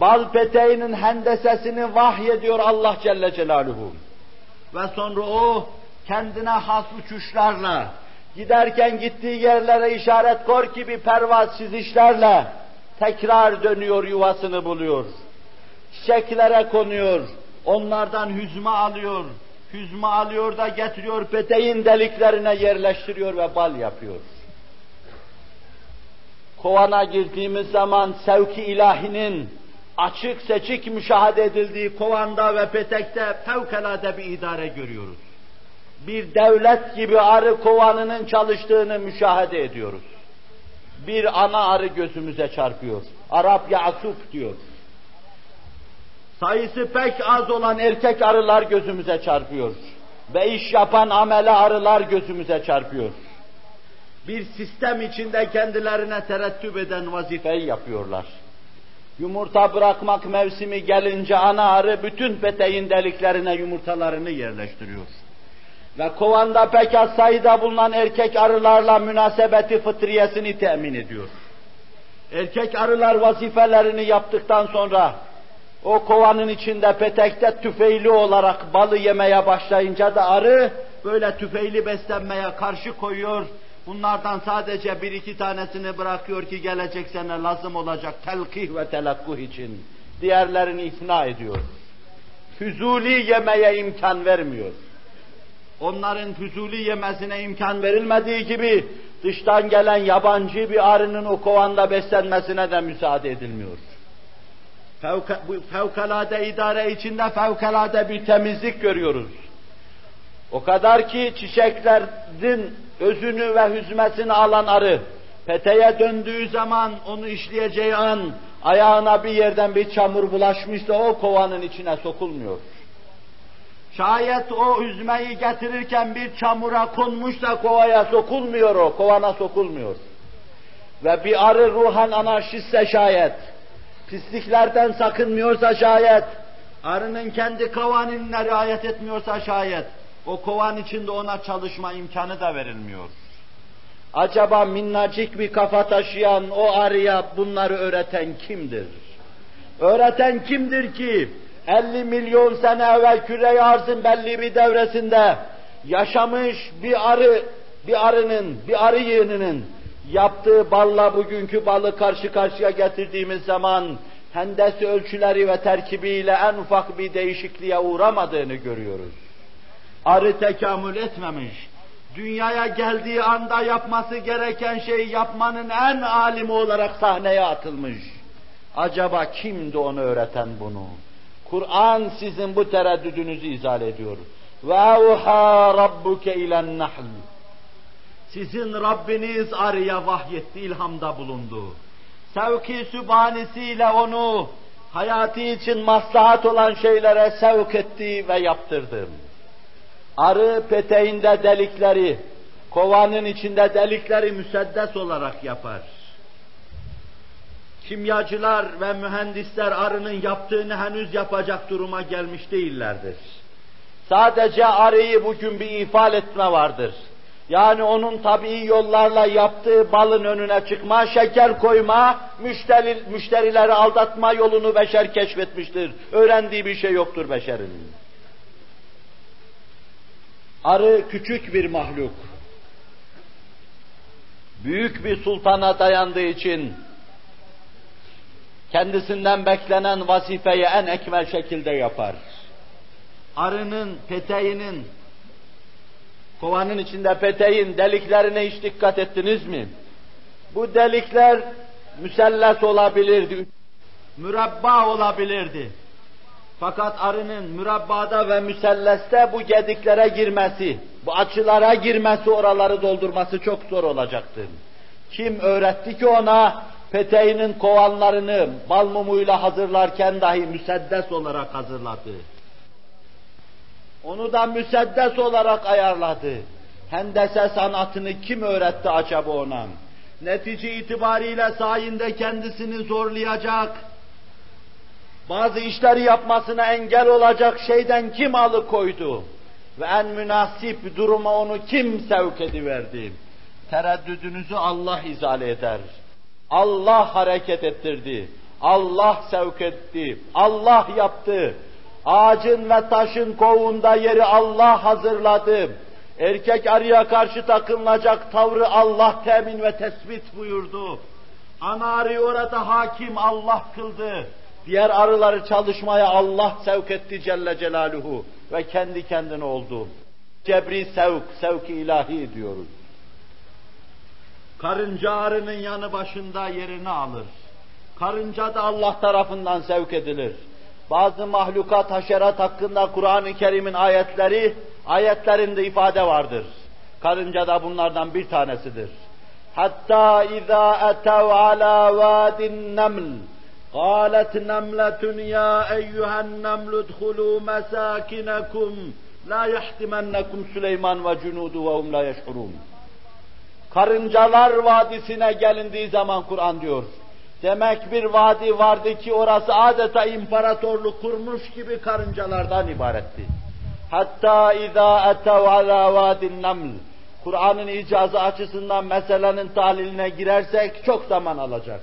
A: Bal peteğinin hendesesini vahyediyor Allah Celle Celaluhu. Ve sonra o kendine has uçuşlarla, giderken gittiği yerlere işaret kor gibi pervazsız işlerle tekrar dönüyor yuvasını buluyor. Çiçeklere konuyor, onlardan hüzme alıyor, hüzme alıyor da getiriyor peteğin deliklerine yerleştiriyor ve bal yapıyor. Kovana girdiğimiz zaman sevki ilahinin açık seçik müşahede edildiği kovanda ve petekte fevkalade bir idare görüyoruz. Bir devlet gibi arı kovanının çalıştığını müşahede ediyoruz. Bir ana arı gözümüze çarpıyor. Arap Yasup diyor. Sayısı pek az olan erkek arılar gözümüze çarpıyor. Ve iş yapan amele arılar gözümüze çarpıyor. Bir sistem içinde kendilerine terettüp eden vazifeyi yapıyorlar. Yumurta bırakmak mevsimi gelince ana arı bütün peteğin deliklerine yumurtalarını yerleştiriyor. Ve kovanda pek az sayıda bulunan erkek arılarla münasebeti fıtriyesini temin ediyor. Erkek arılar vazifelerini yaptıktan sonra o kovanın içinde petekte tüfeğli olarak balı yemeye başlayınca da arı böyle tüfeğli beslenmeye karşı koyuyor. Bunlardan sadece bir iki tanesini bırakıyor ki gelecek sene lazım olacak telkih ve telakkuh için. Diğerlerini ifna ediyor. Füzuli yemeye imkan vermiyor. Onların füzuli yemesine imkan verilmediği gibi dıştan gelen yabancı bir arının o kovanda beslenmesine de müsaade edilmiyor. Fevka, fevkalade idare içinde fevkalade bir temizlik görüyoruz. O kadar ki çiçeklerin özünü ve hüzmesini alan arı, peteğe döndüğü zaman onu işleyeceği an, ayağına bir yerden bir çamur bulaşmışsa o kovanın içine sokulmuyor. Şayet o hüzmeyi getirirken bir çamura konmuşsa kovaya sokulmuyor o, kovana sokulmuyor. Ve bir arı ruhan anarşistse şayet, pisliklerden sakınmıyorsa şayet, arının kendi kovaninine riayet etmiyorsa şayet, o kovan içinde ona çalışma imkanı da verilmiyor. Acaba minnacık bir kafa taşıyan o arıya bunları öğreten kimdir? Öğreten kimdir ki? 50 milyon sene evvel küre arzın belli bir devresinde yaşamış bir arı, bir arının, bir arı yığınının yaptığı balla bugünkü balı karşı karşıya getirdiğimiz zaman hendesi ölçüleri ve terkibiyle en ufak bir değişikliğe uğramadığını görüyoruz. Arı tekamül etmemiş. Dünyaya geldiği anda yapması gereken şeyi yapmanın en alimi olarak sahneye atılmış. Acaba kimdi onu öğreten bunu? Kur'an sizin bu tereddüdünüzü izah ediyor. Ve evha rabbuke ilen nahl. Sizin Rabbiniz arıya vahyetti, ilhamda bulundu. Sevki sübhanesiyle onu hayatı için maslahat olan şeylere sevk etti ve yaptırdı. Arı peteğinde delikleri, kovanın içinde delikleri müseddes olarak yapar. Kimyacılar ve mühendisler arının yaptığını henüz yapacak duruma gelmiş değillerdir. Sadece arıyı bugün bir ifade etme vardır. Yani onun tabii yollarla yaptığı balın önüne çıkma, şeker koyma, müşteri, müşterileri aldatma yolunu beşer keşfetmiştir. Öğrendiği bir şey yoktur beşerin. Arı küçük bir mahluk. Büyük bir sultana dayandığı için kendisinden beklenen vazifeyi en ekmel şekilde yapar. Arının, peteğinin, kovanın içinde peteğin deliklerine hiç dikkat ettiniz mi? Bu delikler müselles olabilirdi, mürabba olabilirdi. Fakat arının mürabbada ve müselleste bu gediklere girmesi, bu açılara girmesi, oraları doldurması çok zor olacaktı. Kim öğretti ki ona peteğinin kovanlarını bal mumuyla hazırlarken dahi müseddes olarak hazırladı. Onu da müseddes olarak ayarladı. Hendese sanatını kim öğretti acaba ona? Netice itibariyle sayinde kendisini zorlayacak, bazı işleri yapmasına engel olacak şeyden kim alıkoydu? Ve en münasip duruma onu kim sevk ediverdi? Tereddüdünüzü Allah izale eder. Allah hareket ettirdi. Allah sevk etti. Allah yaptı. Ağacın ve taşın kovuğunda yeri Allah hazırladı. Erkek arıya karşı takınılacak tavrı Allah temin ve tespit buyurdu. Ana arıyı orada hakim Allah kıldı. Diğer arıları çalışmaya Allah sevk etti Celle Celaluhu ve kendi kendine oldu. Cebri sevk, sevk ilahi diyoruz. Karınca arının yanı başında yerini alır. Karınca da Allah tarafından sevk edilir. Bazı mahlukat, haşerat hakkında Kur'an-ı Kerim'in ayetleri, ayetlerinde ifade vardır. Karınca da bunlardan bir tanesidir. Hatta izâ etev alâ vâdin neml قالت نملة يا أيها النمل ادخلوا مساكنكم لا يحتمنكم Süleyman ve cunudu ve hum la yeşhurun. Karıncalar Vadisi'ne gelindiği zaman Kur'an diyor. Demek bir vadi vardı ki orası adeta imparatorluk kurmuş gibi karıncalardan ibaretti. Hatta izâ etev alâ vâdin naml. Kur'an'ın icazı açısından meselenin tahliline girersek çok zaman alacak.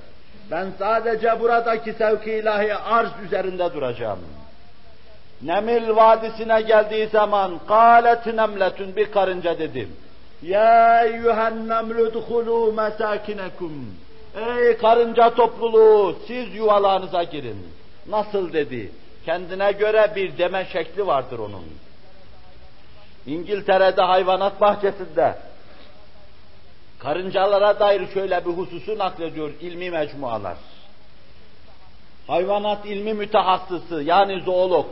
A: Ben sadece buradaki sevki ilahi arz üzerinde duracağım. Nemil Vadisi'ne geldiği zaman قَالَتْ نَمْلَةٌ bir karınca dedim. Ya eyyühen nemlü duhulû mesâkinekum. Ey karınca topluluğu siz yuvalarınıza girin. Nasıl dedi? Kendine göre bir deme şekli vardır onun. İngiltere'de hayvanat bahçesinde Karıncalara dair şöyle bir hususu naklediyor ilmi mecmualar. Hayvanat ilmi mütehassısı yani zoolog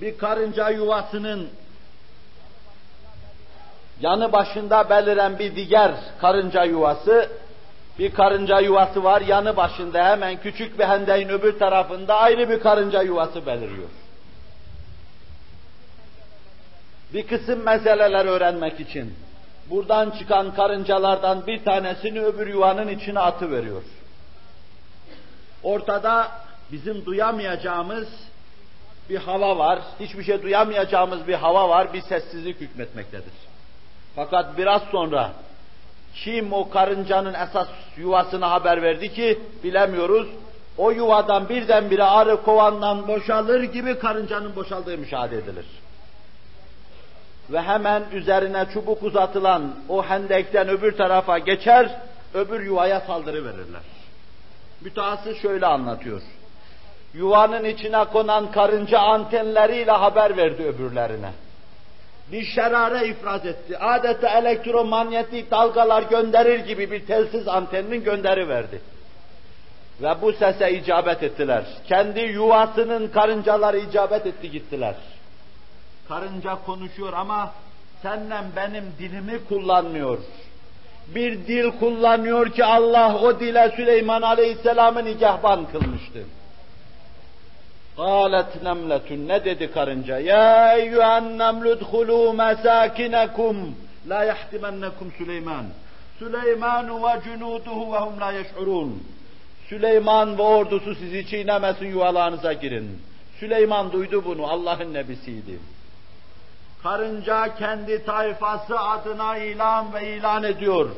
A: bir karınca yuvasının yanı başında beliren bir diğer karınca yuvası bir karınca yuvası var yanı başında hemen küçük bir hendeyin öbür tarafında ayrı bir karınca yuvası beliriyor. Bir kısım meseleler öğrenmek için buradan çıkan karıncalardan bir tanesini öbür yuvanın içine atı veriyor. Ortada bizim duyamayacağımız bir hava var, hiçbir şey duyamayacağımız bir hava var, bir sessizlik hükmetmektedir. Fakat biraz sonra kim o karıncanın esas yuvasına haber verdi ki bilemiyoruz. o yuvadan birdenbire arı kovandan boşalır gibi karıncanın boşaldığı müşahede edilir. Ve hemen üzerine çubuk uzatılan o hendekten öbür tarafa geçer, öbür yuvaya saldırı verirler. Mütehassıs şöyle anlatıyor. Yuvanın içine konan karınca antenleriyle haber verdi öbürlerine. Bir şerare ifraz etti. Adeta elektromanyetik dalgalar gönderir gibi bir telsiz anteninin gönderi verdi. Ve bu sese icabet ettiler. Kendi yuvasının karıncaları icabet etti gittiler. Karınca konuşuyor ama senle benim dilimi kullanmıyor. Bir dil kullanıyor ki Allah o dile Süleyman Aleyhisselam'ı nikahban kılmıştı. قالت nemletun ne dedi karınca? Ya eyyühen nemlü dhulû mesâkinekum la yahtimennekum Süleyman. Süleyman ve cunuduhu ve hum la yeş'urun. Süleyman ve ordusu sizi çiğnemesin yuvalarınıza girin. Süleyman duydu bunu, Allah'ın nebisiydi. Karınca kendi tayfası adına ilan ve ilan ediyor.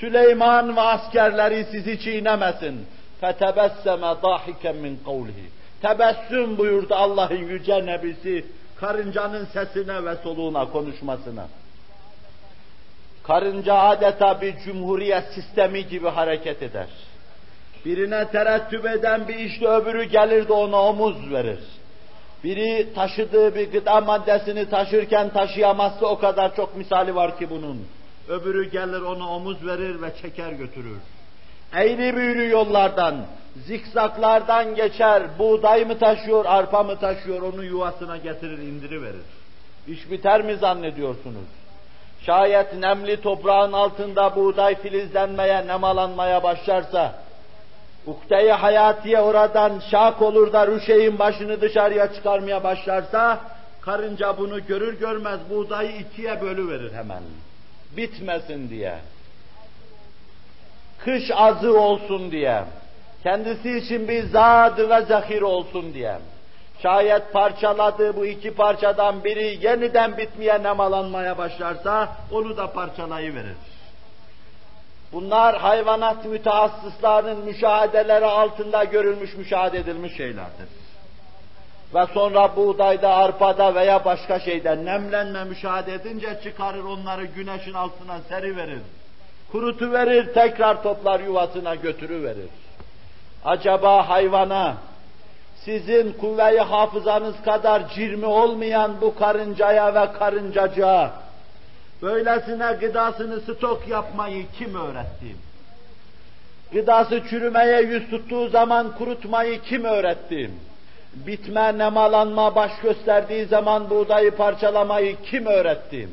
A: Süleyman ve askerleri sizi çiğnemesin. فَتَبَسَّمَ ضَاحِكًا مِنْ قَوْلِهِ Tebessüm buyurdu Allah'ın yüce nebisi karıncanın sesine ve soluğuna konuşmasına. Karınca adeta bir cumhuriyet sistemi gibi hareket eder. Birine terettüp eden bir işte öbürü gelir de ona omuz verir. Biri taşıdığı bir gıda maddesini taşırken taşıyamazsa o kadar çok misali var ki bunun. Öbürü gelir ona omuz verir ve çeker götürür. Eğri büğrü yollardan, zikzaklardan geçer, buğday mı taşıyor, arpa mı taşıyor, onu yuvasına getirir, indiriverir. İş biter mi zannediyorsunuz? Şayet nemli toprağın altında buğday filizlenmeye, nemalanmaya başlarsa, ukde hayatiye oradan şak olur da rüşeğin başını dışarıya çıkarmaya başlarsa, karınca bunu görür görmez buğdayı ikiye bölüverir hemen. Bitmesin diye. Kış azı olsun diye. Kendisi için bir zad ve zahir olsun diye. Şayet parçaladığı bu iki parçadan biri yeniden bitmeye nemalanmaya başlarsa onu da parçalayıverir. Bunlar hayvanat mütehassıslarının müşahedeleri altında görülmüş, müşahede edilmiş şeylerdir. Ve sonra buğdayda, arpada veya başka şeyde nemlenme müşahede edince çıkarır onları güneşin altına seriverir. Kurutu verir, tekrar toplar yuvasına götürüverir. Acaba hayvana, sizin kuvve-i hafızanız kadar cirmi olmayan bu karıncaya ve karıncacığa, böylesine gıdasını stok yapmayı kim öğretti? Gıdası çürümeye yüz tuttuğu zaman kurutmayı kim öğretti? Bitme, nemalanma baş gösterdiği zaman buğdayı parçalamayı kim öğretti?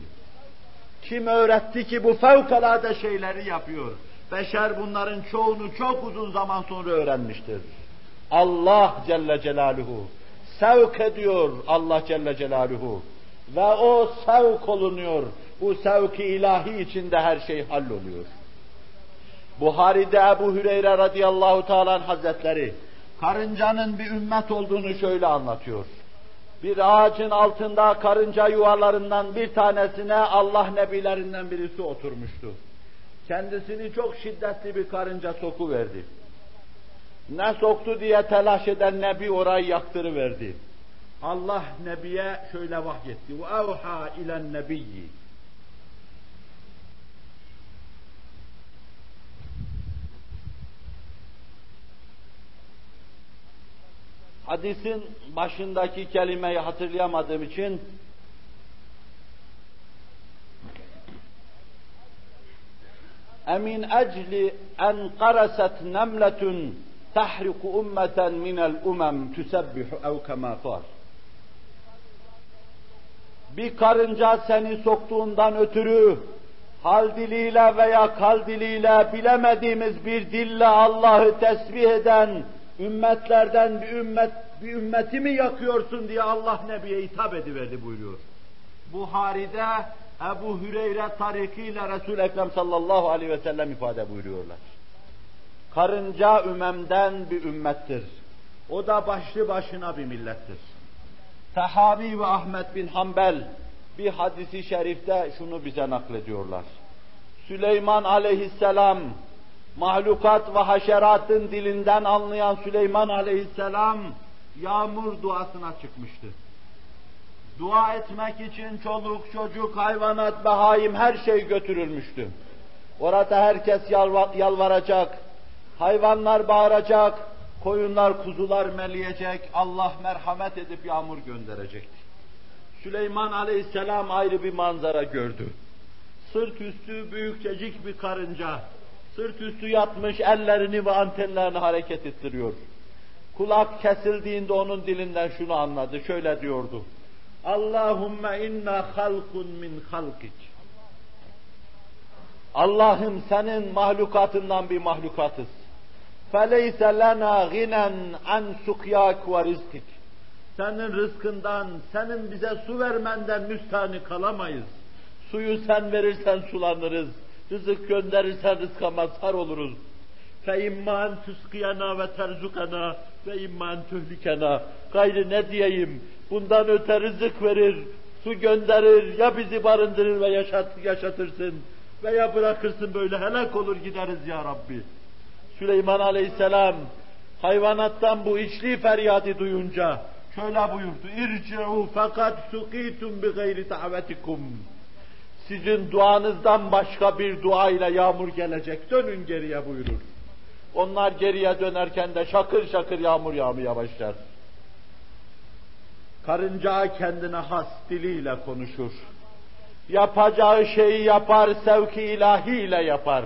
A: Kim öğretti ki bu fevkalade şeyleri yapıyor? Beşer bunların çoğunu çok uzun zaman sonra öğrenmiştir. Allah Celle Celaluhu sevk ediyor Allah Celle Celaluhu ve o sevk olunuyor. Bu sevki ilahi içinde her şey halloluyor. Buhari'de Ebu Hüreyre radıyallahu teala hazretleri karıncanın bir ümmet olduğunu şöyle anlatıyor. Bir ağacın altında karınca yuvalarından bir tanesine Allah nebilerinden birisi oturmuştu. Kendisini çok şiddetli bir karınca soku verdi. Ne soktu diye telaş eden nebi orayı yaktırıverdi. Allah nebiye şöyle vahyetti. Ve evha ilen nebiyyi. Hadisin başındaki kelimeyi hatırlayamadığım için emin ecli en qaraset nemletun tahriku ummeten minel umem tüsebbihu ev kema Bir karınca seni soktuğundan ötürü hal diliyle veya kal diliyle bilemediğimiz bir dille Allah'ı tesbih eden ümmetlerden bir ümmet bir ümmeti mi yakıyorsun diye Allah Nebi'ye hitap ediverdi buyuruyor. Buhari'de Ebu Hüreyre tarikiyle Resul Ekrem sallallahu aleyhi ve sellem ifade buyuruyorlar. Karınca ümemden bir ümmettir. O da başlı başına bir millettir. Sahabi ve Ahmet bin Hanbel bir hadisi şerifte şunu bize naklediyorlar. Süleyman aleyhisselam mahlukat ve haşeratın dilinden anlayan Süleyman aleyhisselam yağmur duasına çıkmıştı. Dua etmek için çoluk, çocuk, hayvanat, behaim her şey götürülmüştü. Orada herkes yalvaracak, hayvanlar bağıracak, koyunlar, kuzular meleyecek, Allah merhamet edip yağmur gönderecekti. Süleyman aleyhisselam ayrı bir manzara gördü. Sırt üstü büyükçecik bir karınca, sırt üstü yatmış ellerini ve antenlerini hareket ettiriyor. Kulak kesildiğinde onun dilinden şunu anladı, şöyle diyordu. Allahümme inna halkun min halkik. Allah'ım senin mahlukatından bir mahlukatız. فَلَيْسَ لَنَا غِنًا عَنْ سُقْيَاكُ وَرِزْقِكِ Senin rızkından, senin bize su vermenden müstahni kalamayız. Suyu sen verirsen sulanırız. Rızık gönderirsen rızka mazhar oluruz. Fe imman tüskiyena ve terzukena ve imman tühlikena. Gayrı ne diyeyim? Bundan öte rızık verir, su gönderir, ya bizi barındırır ve yaşat, yaşatırsın veya bırakırsın böyle helak olur gideriz ya Rabbi. Süleyman Aleyhisselam hayvanattan bu içli feryadı duyunca şöyle buyurdu. İrci'u fakat sukitum bi gayri ta'vetikum. Sizin duanızdan başka bir dua ile yağmur gelecek. Dönün geriye buyurur. Onlar geriye dönerken de şakır şakır yağmur yağmaya başlar. Karınca kendine has diliyle konuşur. Yapacağı şeyi yapar, sevki ilahiyle yapar.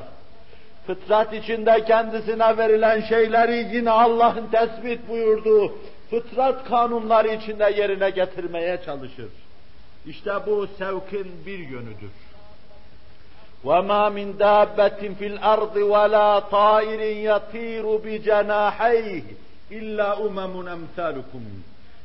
A: Fıtrat içinde kendisine verilen şeyleri yine Allah'ın tespit buyurduğu fıtrat kanunları içinde yerine getirmeye çalışır. İşte bu sevkin bir yönüdür. وَمَا مِنْ دَابَّةٍ فِي الْأَرْضِ وَلَا طَائِرٍ يَطِيرُ بِجَنَاحَيْهِ اِلَّا اُمَمٌ اَمْثَالُكُمْ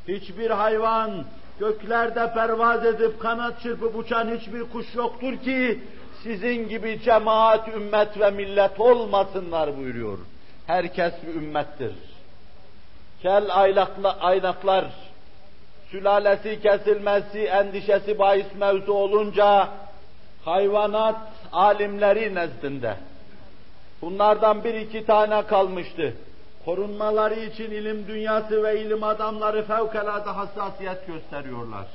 A: Hiçbir hayvan göklerde pervaz edip kanat çırpıp uçan hiçbir kuş yoktur ki sizin gibi cemaat, ümmet ve millet olmasınlar buyuruyor. Herkes bir ümmettir. Kel aylakla, aynaklar, sülalesi kesilmesi endişesi bahis mevzu olunca hayvanat alimleri nezdinde. Bunlardan bir iki tane kalmıştı. Korunmaları için ilim dünyası ve ilim adamları fevkalade hassasiyet gösteriyorlar.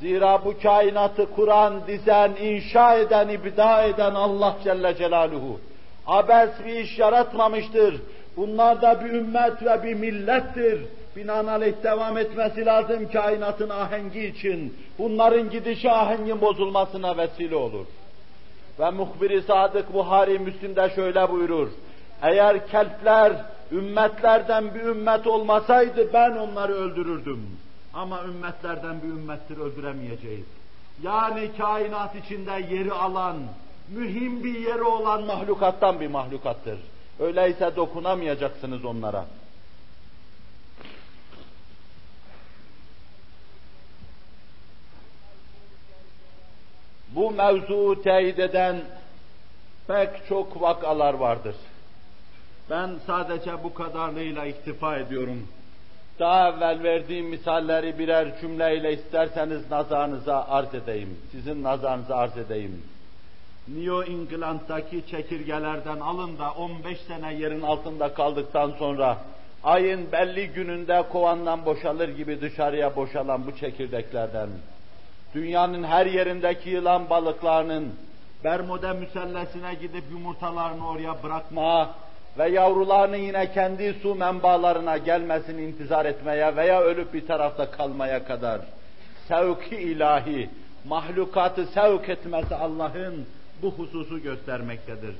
A: Zira bu kainatı kuran, dizen, inşa eden, ibda eden Allah Celle Celaluhu. Abes bir iş yaratmamıştır. Bunlar da bir ümmet ve bir millettir. Binaenaleyh devam etmesi lazım kainatın ahengi için. Bunların gidişi ahengin bozulmasına vesile olur. Ve muhbir-i sadık Buhari Müslim'de şöyle buyurur. Eğer kelpler ümmetlerden bir ümmet olmasaydı ben onları öldürürdüm. Ama ümmetlerden bir ümmettir öldüremeyeceğiz. Yani kainat içinde yeri alan, mühim bir yeri olan mahlukattan bir mahlukattır. Öyleyse dokunamayacaksınız onlara. Bu mevzuu teyit eden pek çok vakalar vardır. Ben sadece bu kadarlığıyla iktifa ediyorum. Daha evvel verdiğim misalleri birer cümleyle isterseniz nazarınıza arz edeyim. Sizin nazarınıza arz edeyim. New England'daki çekirgelerden alın da 15 sene yerin altında kaldıktan sonra ayın belli gününde kovandan boşalır gibi dışarıya boşalan bu çekirdeklerden dünyanın her yerindeki yılan balıklarının Bermuda müsellesine gidip yumurtalarını oraya bırakmaya ve yavrularının yine kendi su menbalarına gelmesini intizar etmeye veya ölüp bir tarafta kalmaya kadar sevki ilahi, mahlukatı sevk etmesi Allah'ın bu hususu göstermektedir.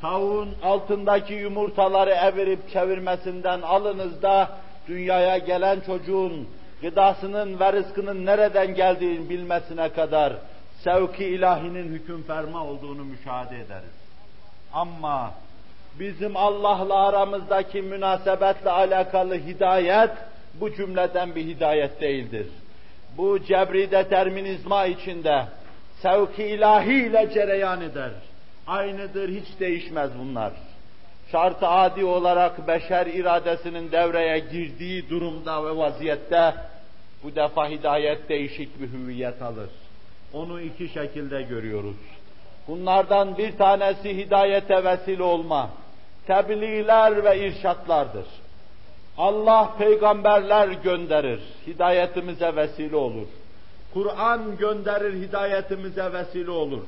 A: Tavuğun altındaki yumurtaları evirip çevirmesinden alınız da dünyaya gelen çocuğun gıdasının ve rızkının nereden geldiğini bilmesine kadar sevki ilahinin hüküm ferma olduğunu müşahede ederiz. Ama bizim Allah'la aramızdaki münasebetle alakalı hidayet bu cümleden bir hidayet değildir. Bu cebri determinizma içinde sevki ilahiyle cereyan eder. Aynıdır, hiç değişmez bunlar. Şart adi olarak beşer iradesinin devreye girdiği durumda ve vaziyette bu defa hidayet değişik bir hüviyet alır. Onu iki şekilde görüyoruz. Bunlardan bir tanesi hidayete vesile olma, tebliğler ve irşatlardır. Allah peygamberler gönderir, hidayetimize vesile olur. Kur'an gönderir, hidayetimize vesile olur.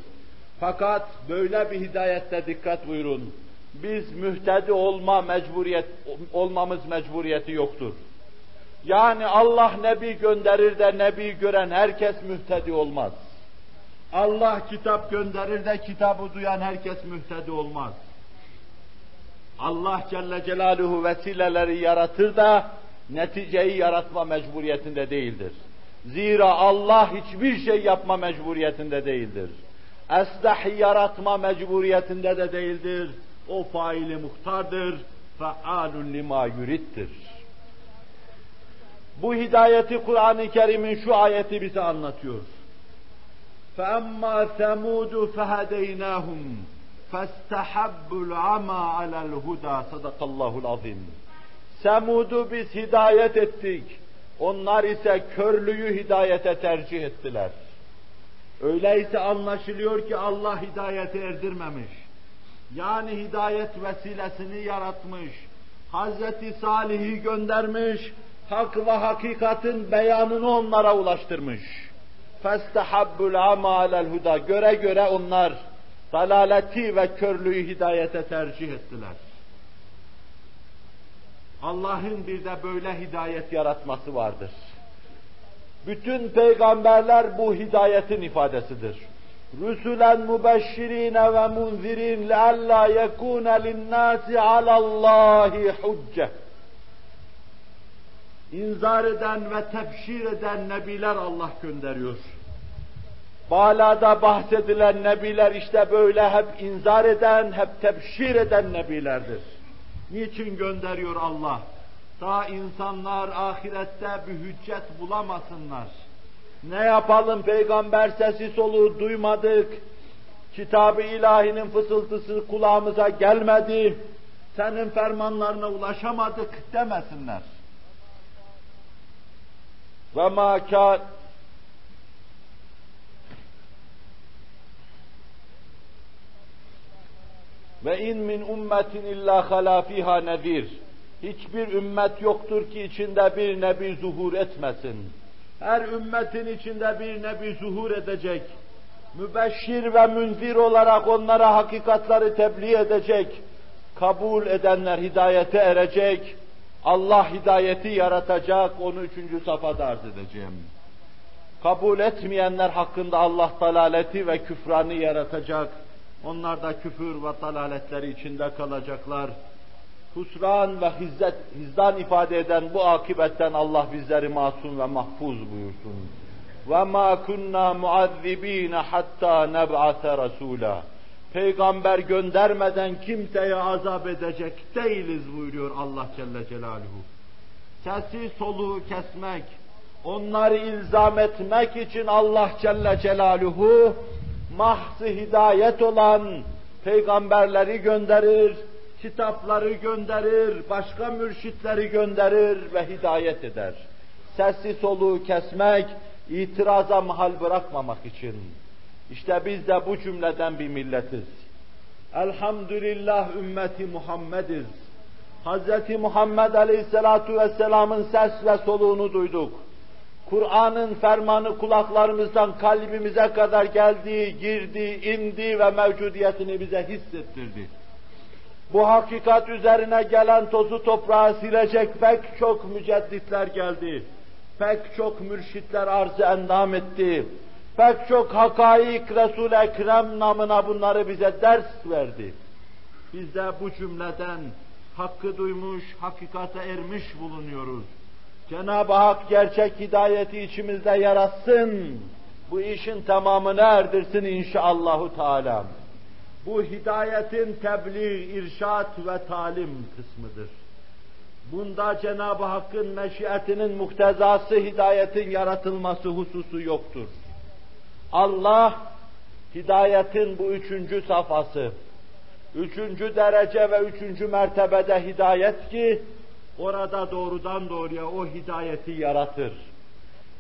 A: Fakat böyle bir hidayette dikkat buyurun. Biz mühtedi olma mecburiyet olmamız mecburiyeti yoktur. Yani Allah nebi gönderir de nebi gören herkes mühtedi olmaz. Allah kitap gönderir de kitabı duyan herkes mühtedi olmaz. Allah Celle Celaluhu vesileleri yaratır da neticeyi yaratma mecburiyetinde değildir. Zira Allah hiçbir şey yapma mecburiyetinde değildir. Esdahi yaratma mecburiyetinde de değildir. O faili muhtardır. Fealun lima yurittir. Bu hidayeti Kur'an-ı Kerim'in şu ayeti bize anlatıyor. فَأَمَّا ثَمُودُ فَهَدَيْنَاهُمْ فَاسْتَحَبُّ الْعَمَى عَلَى الْهُدَى Sadakallahul azim. Semud'u biz hidayet ettik. Onlar ise körlüğü hidayete tercih ettiler. Öyleyse anlaşılıyor ki Allah hidayeti erdirmemiş. Yani hidayet vesilesini yaratmış. Hazreti Salih'i göndermiş. Hak ve hakikatin beyanını onlara ulaştırmış. فَاسْتَحَبُّ الْعَمَى عَلَى الْهُدَى Göre göre onlar dalaleti ve körlüğü hidayete tercih ettiler. Allah'ın bir de böyle hidayet yaratması vardır. Bütün peygamberler bu hidayetin ifadesidir. Rüsülen mübeşşirine ve munzirin lealla yekûne linnâsi alallâhi hucce. İnzar eden ve tebşir eden nebiler Allah gönderiyor. Balada bahsedilen nebiler işte böyle hep inzar eden, hep tebşir eden nebilerdir. Niçin gönderiyor Allah? Ta insanlar ahirette bir hüccet bulamasınlar. Ne yapalım peygamber sesi soluğu duymadık. Kitabı ilahinin fısıltısı kulağımıza gelmedi. Senin fermanlarına ulaşamadık demesinler. Ve ma Ve in min ummetin illa hala fiha nedir. Hiçbir ümmet yoktur ki içinde bir nebi zuhur etmesin. Her ümmetin içinde bir nebi zuhur edecek. Mübeşşir ve münzir olarak onlara hakikatları tebliğ edecek. Kabul edenler hidayete erecek. Allah hidayeti yaratacak. Onu üçüncü safhada arz edeceğim. Kabul etmeyenler hakkında Allah dalaleti ve küfranı yaratacak onlar da küfür ve dalaletleri içinde kalacaklar. Husran ve hizzet, hizdan ifade eden bu akibetten Allah bizleri masum ve mahfuz buyursun. وَمَا كُنَّا مُعَذِّب۪ينَ حَتَّى نَبْعَثَ رَسُولًا Peygamber göndermeden kimseye azap edecek değiliz buyuruyor Allah Celle Celaluhu. Sesi soluğu kesmek, onları ilzam etmek için Allah Celle Celaluhu mahzı hidayet olan peygamberleri gönderir, kitapları gönderir, başka mürşitleri gönderir ve hidayet eder. Sesi soluğu kesmek, itiraza mahal bırakmamak için. İşte biz de bu cümleden bir milletiz. Elhamdülillah ümmeti Muhammediz. Hz. Muhammed Aleyhisselatu Vesselam'ın ses ve soluğunu duyduk. Kur'an'ın fermanı kulaklarımızdan kalbimize kadar geldi, girdi, indi ve mevcudiyetini bize hissettirdi. Bu hakikat üzerine gelen tozu toprağı silecek pek çok mücedditler geldi. Pek çok mürşitler arzı endam etti. Pek çok hakaik Resul-i Ekrem namına bunları bize ders verdi. Biz de bu cümleden hakkı duymuş, hakikate ermiş bulunuyoruz. Cenab-ı Hak gerçek hidayeti içimizde yaratsın. Bu işin tamamını erdirsin inşallahü teala. Bu hidayetin tebliğ, irşat ve talim kısmıdır. Bunda Cenab-ı Hakk'ın meşiyetinin muhtezası hidayetin yaratılması hususu yoktur. Allah hidayetin bu üçüncü safhası, üçüncü derece ve üçüncü mertebede hidayet ki orada doğrudan doğruya o hidayeti yaratır.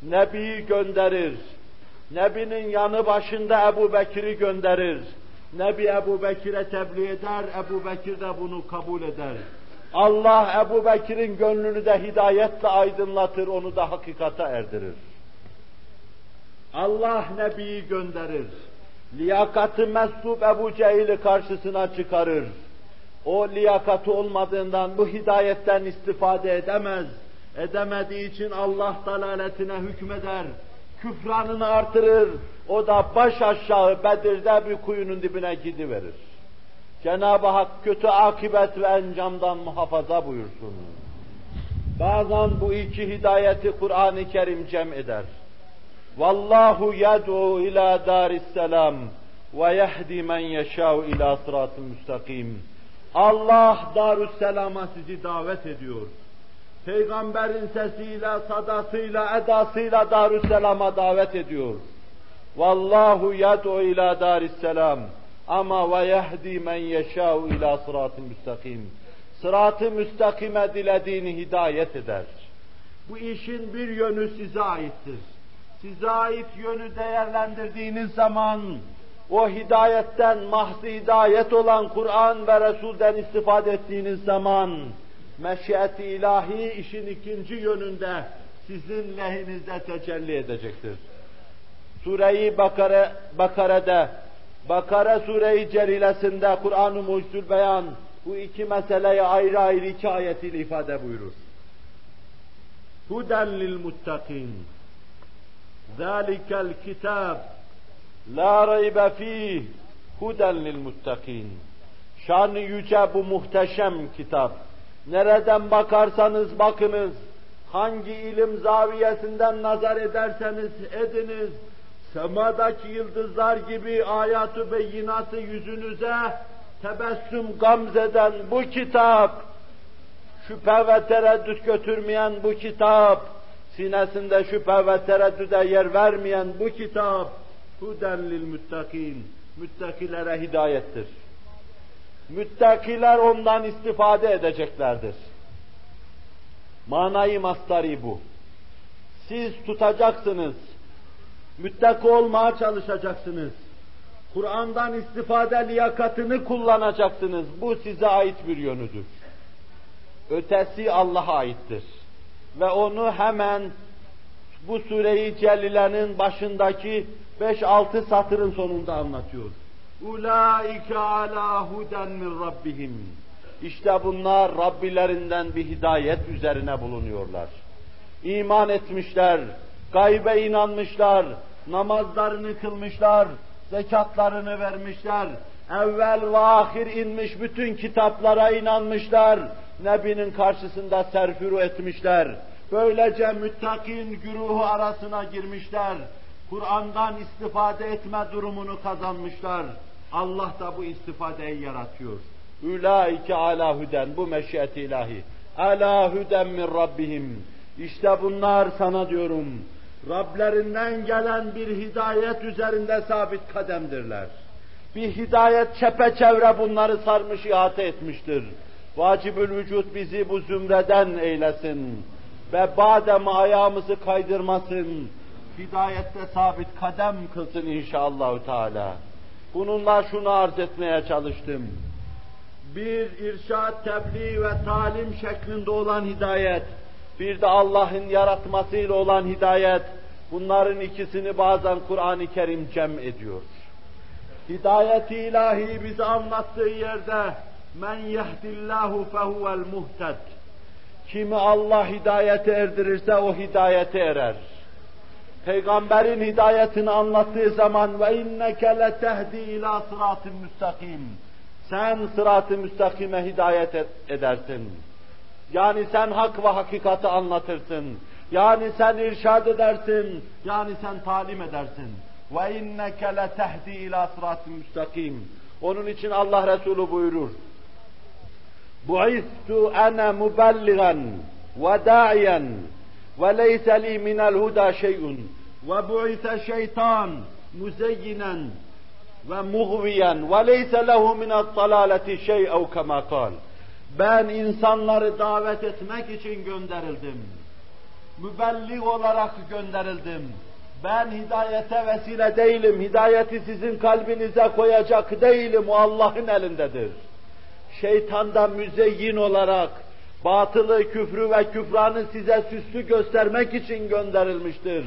A: Nebi gönderir. Nebinin yanı başında Ebu Bekir'i gönderir. Nebi Ebu Bekir'e tebliğ eder, Ebu Bekir de bunu kabul eder. Allah Ebu Bekir'in gönlünü de hidayetle aydınlatır, onu da hakikata erdirir. Allah Nebi'yi gönderir. Liyakatı meslup Ebu Cehil'i karşısına çıkarır. O liyakatı olmadığından bu hidayetten istifade edemez. Edemediği için Allah dalaletine hükmeder. Küfranını artırır. O da baş aşağı Bedir'de bir kuyunun dibine gidiverir. Cenab-ı Hak kötü akibet ve encamdan muhafaza buyursun. Bazen bu iki hidayeti Kur'an-ı Kerim cem eder. Vallahu yed'u ila daris selam ve yehdi men yeşâ'u ila sıratı müstakim. Allah Darüsselam'a sizi davet ediyor. Peygamberin sesiyle, sadasıyla, edasıyla Darüsselam'a davet ediyor. Vallahu yed'u ila darisselam. Ama ve yehdi men yeşâ'u ila sıratı müstakim. Sıratı müstakime dilediğini hidayet eder. Bu işin bir yönü size aittir. Size ait yönü değerlendirdiğiniz zaman o hidayetten mahzı hidayet olan Kur'an ve Resul'den istifade ettiğiniz zaman meşiyeti ilahi işin ikinci yönünde sizin lehinizde tecelli edecektir. Sure-i Bakara, Bakara'da, Bakara Sure-i Celilesinde Kur'an-ı Mucizül Beyan bu iki meseleyi ayrı ayrı iki ayetiyle ifade buyurur. Huden lil muttakin. Kitab La raybe fih huden lil muttakin. Şanı yüce bu muhteşem kitap. Nereden bakarsanız bakınız, hangi ilim zaviyesinden nazar ederseniz ediniz, semadaki yıldızlar gibi ayatı beyinatı yüzünüze tebessüm gamzeden bu kitap, şüphe ve tereddüt götürmeyen bu kitap, sinesinde şüphe ve tereddüde yer vermeyen bu kitap, huden lil müttakin, müttakilere hidayettir. Müttakiler ondan istifade edeceklerdir. Manayı mastari bu. Siz tutacaksınız, müttaki olmaya çalışacaksınız. Kur'an'dan istifade liyakatını kullanacaksınız. Bu size ait bir yönüdür. Ötesi Allah'a aittir. Ve onu hemen bu sureyi Cellile'nin başındaki 5-6 satırın sonunda anlatıyor. Ulaike ala huden min rabbihim. İşte bunlar Rabbilerinden bir hidayet üzerine bulunuyorlar. İman etmişler, gaybe inanmışlar, namazlarını kılmışlar, zekatlarını vermişler, evvel ve ahir inmiş bütün kitaplara inanmışlar, Nebinin karşısında serfuru etmişler. Böylece müttakin güruhu arasına girmişler. Kur'an'dan istifade etme durumunu kazanmışlar. Allah da bu istifadeyi yaratıyor. Ülaike ala huden, bu meşiyet ilahi. Ala huden min Rabbihim. İşte bunlar sana diyorum, Rablerinden gelen bir hidayet üzerinde sabit kademdirler. Bir hidayet çepeçevre bunları sarmış ihate etmiştir. Vacibül vücut bizi bu zümreden eylesin ve badem ayağımızı kaydırmasın. Hidayette sabit kadem kılsın inşallahü teala. Bununla şunu arz etmeye çalıştım. Bir irşad, tebliğ ve talim şeklinde olan hidayet, bir de Allah'ın yaratmasıyla olan hidayet, bunların ikisini bazen Kur'an-ı Kerim cem ediyor. Hidayeti ilahi bize anlattığı yerde men yehdillahu fehuvel muhted. Kimi Allah hidayete erdirirse o hidayete erer. Peygamberin hidayetini anlattığı zaman ve inneke letehdi ila sıratın müstakim. Sen sırat-ı müstakime hidayet edersin. Yani sen hak ve hakikati anlatırsın. Yani sen irşad edersin. Yani sen talim edersin. Ve inneke letehdi ila sıratın müstakim. Onun için Allah Resulü buyurur. Bu'istu ana mubelligan ve da'iyen ve leyse li minel huda şey'un ve bu'ise şeytan muzeyyinen ve muğviyen ve leyse lehu minel dalaleti şey'ev kema kal. Ben insanları davet etmek için gönderildim. Mübellig olarak gönderildim. Ben hidayete vesile değilim, hidayeti sizin kalbinize koyacak değilim, o Allah'ın elindedir. Şeytan da müzeyyin olarak, batılı, küfrü ve küfranı size süslü göstermek için gönderilmiştir.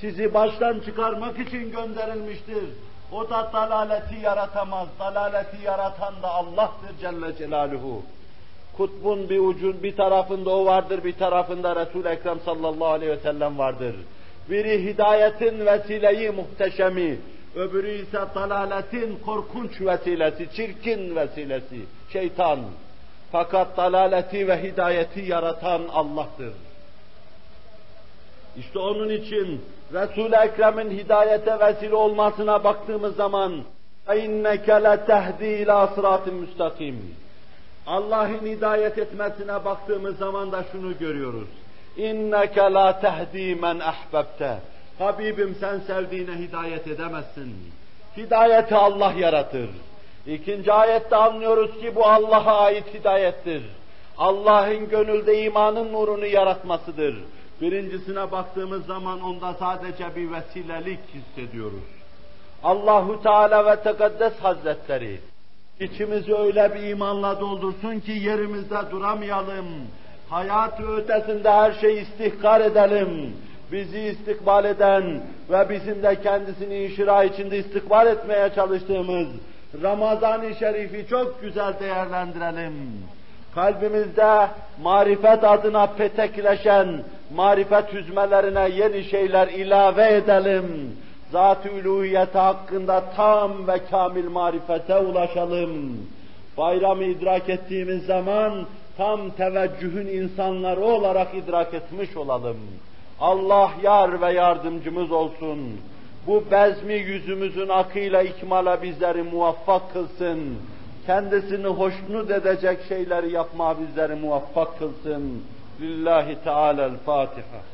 A: Sizi baştan çıkarmak için gönderilmiştir. O da dalaleti yaratamaz. Dalaleti yaratan da Allah'tır Celle Celaluhu. Kutbun bir ucun bir tarafında o vardır, bir tarafında Resul-i Ekrem sallallahu aleyhi ve sellem vardır. Biri hidayetin vesileyi muhteşemi, öbürü ise dalaletin korkunç vesilesi, çirkin vesilesi, şeytan. Fakat dalaleti ve hidayeti yaratan Allah'tır. İşte onun için Resul-i Ekrem'in hidayete vesile olmasına baktığımız zaman اِنَّكَ لَتَهْدِي اِلٰى صِرَاتٍ müstakim. Allah'ın hidayet etmesine baktığımız zaman da şunu görüyoruz. İnneke la tehdi men ahbabte. Habibim sen sevdiğine hidayet edemezsin. Hidayeti Allah yaratır. İkinci ayette anlıyoruz ki bu Allah'a ait hidayettir. Allah'ın gönülde imanın nurunu yaratmasıdır. Birincisine baktığımız zaman onda sadece bir vesilelik hissediyoruz. Allahu Teala ve Tekaddes Hazretleri içimizi öyle bir imanla doldursun ki yerimizde duramayalım, Hayatı ötesinde her şeyi istihkar edelim. Bizi istikbal eden ve bizim de kendisini inşira içinde istikbal etmeye çalıştığımız Ramazan-ı Şerif'i çok güzel değerlendirelim kalbimizde marifet adına petekleşen marifet hüzmelerine yeni şeyler ilave edelim. Zat-ı uluhiyeti hakkında tam ve kamil marifete ulaşalım. Bayramı idrak ettiğimiz zaman tam teveccühün insanları olarak idrak etmiş olalım. Allah yar ve yardımcımız olsun. Bu bezmi yüzümüzün akıyla ikmala bizleri muvaffak kılsın kendisini hoşnut edecek şeyleri yapma bizleri muvaffak kılsın. Lillahi Teala'l-Fatiha.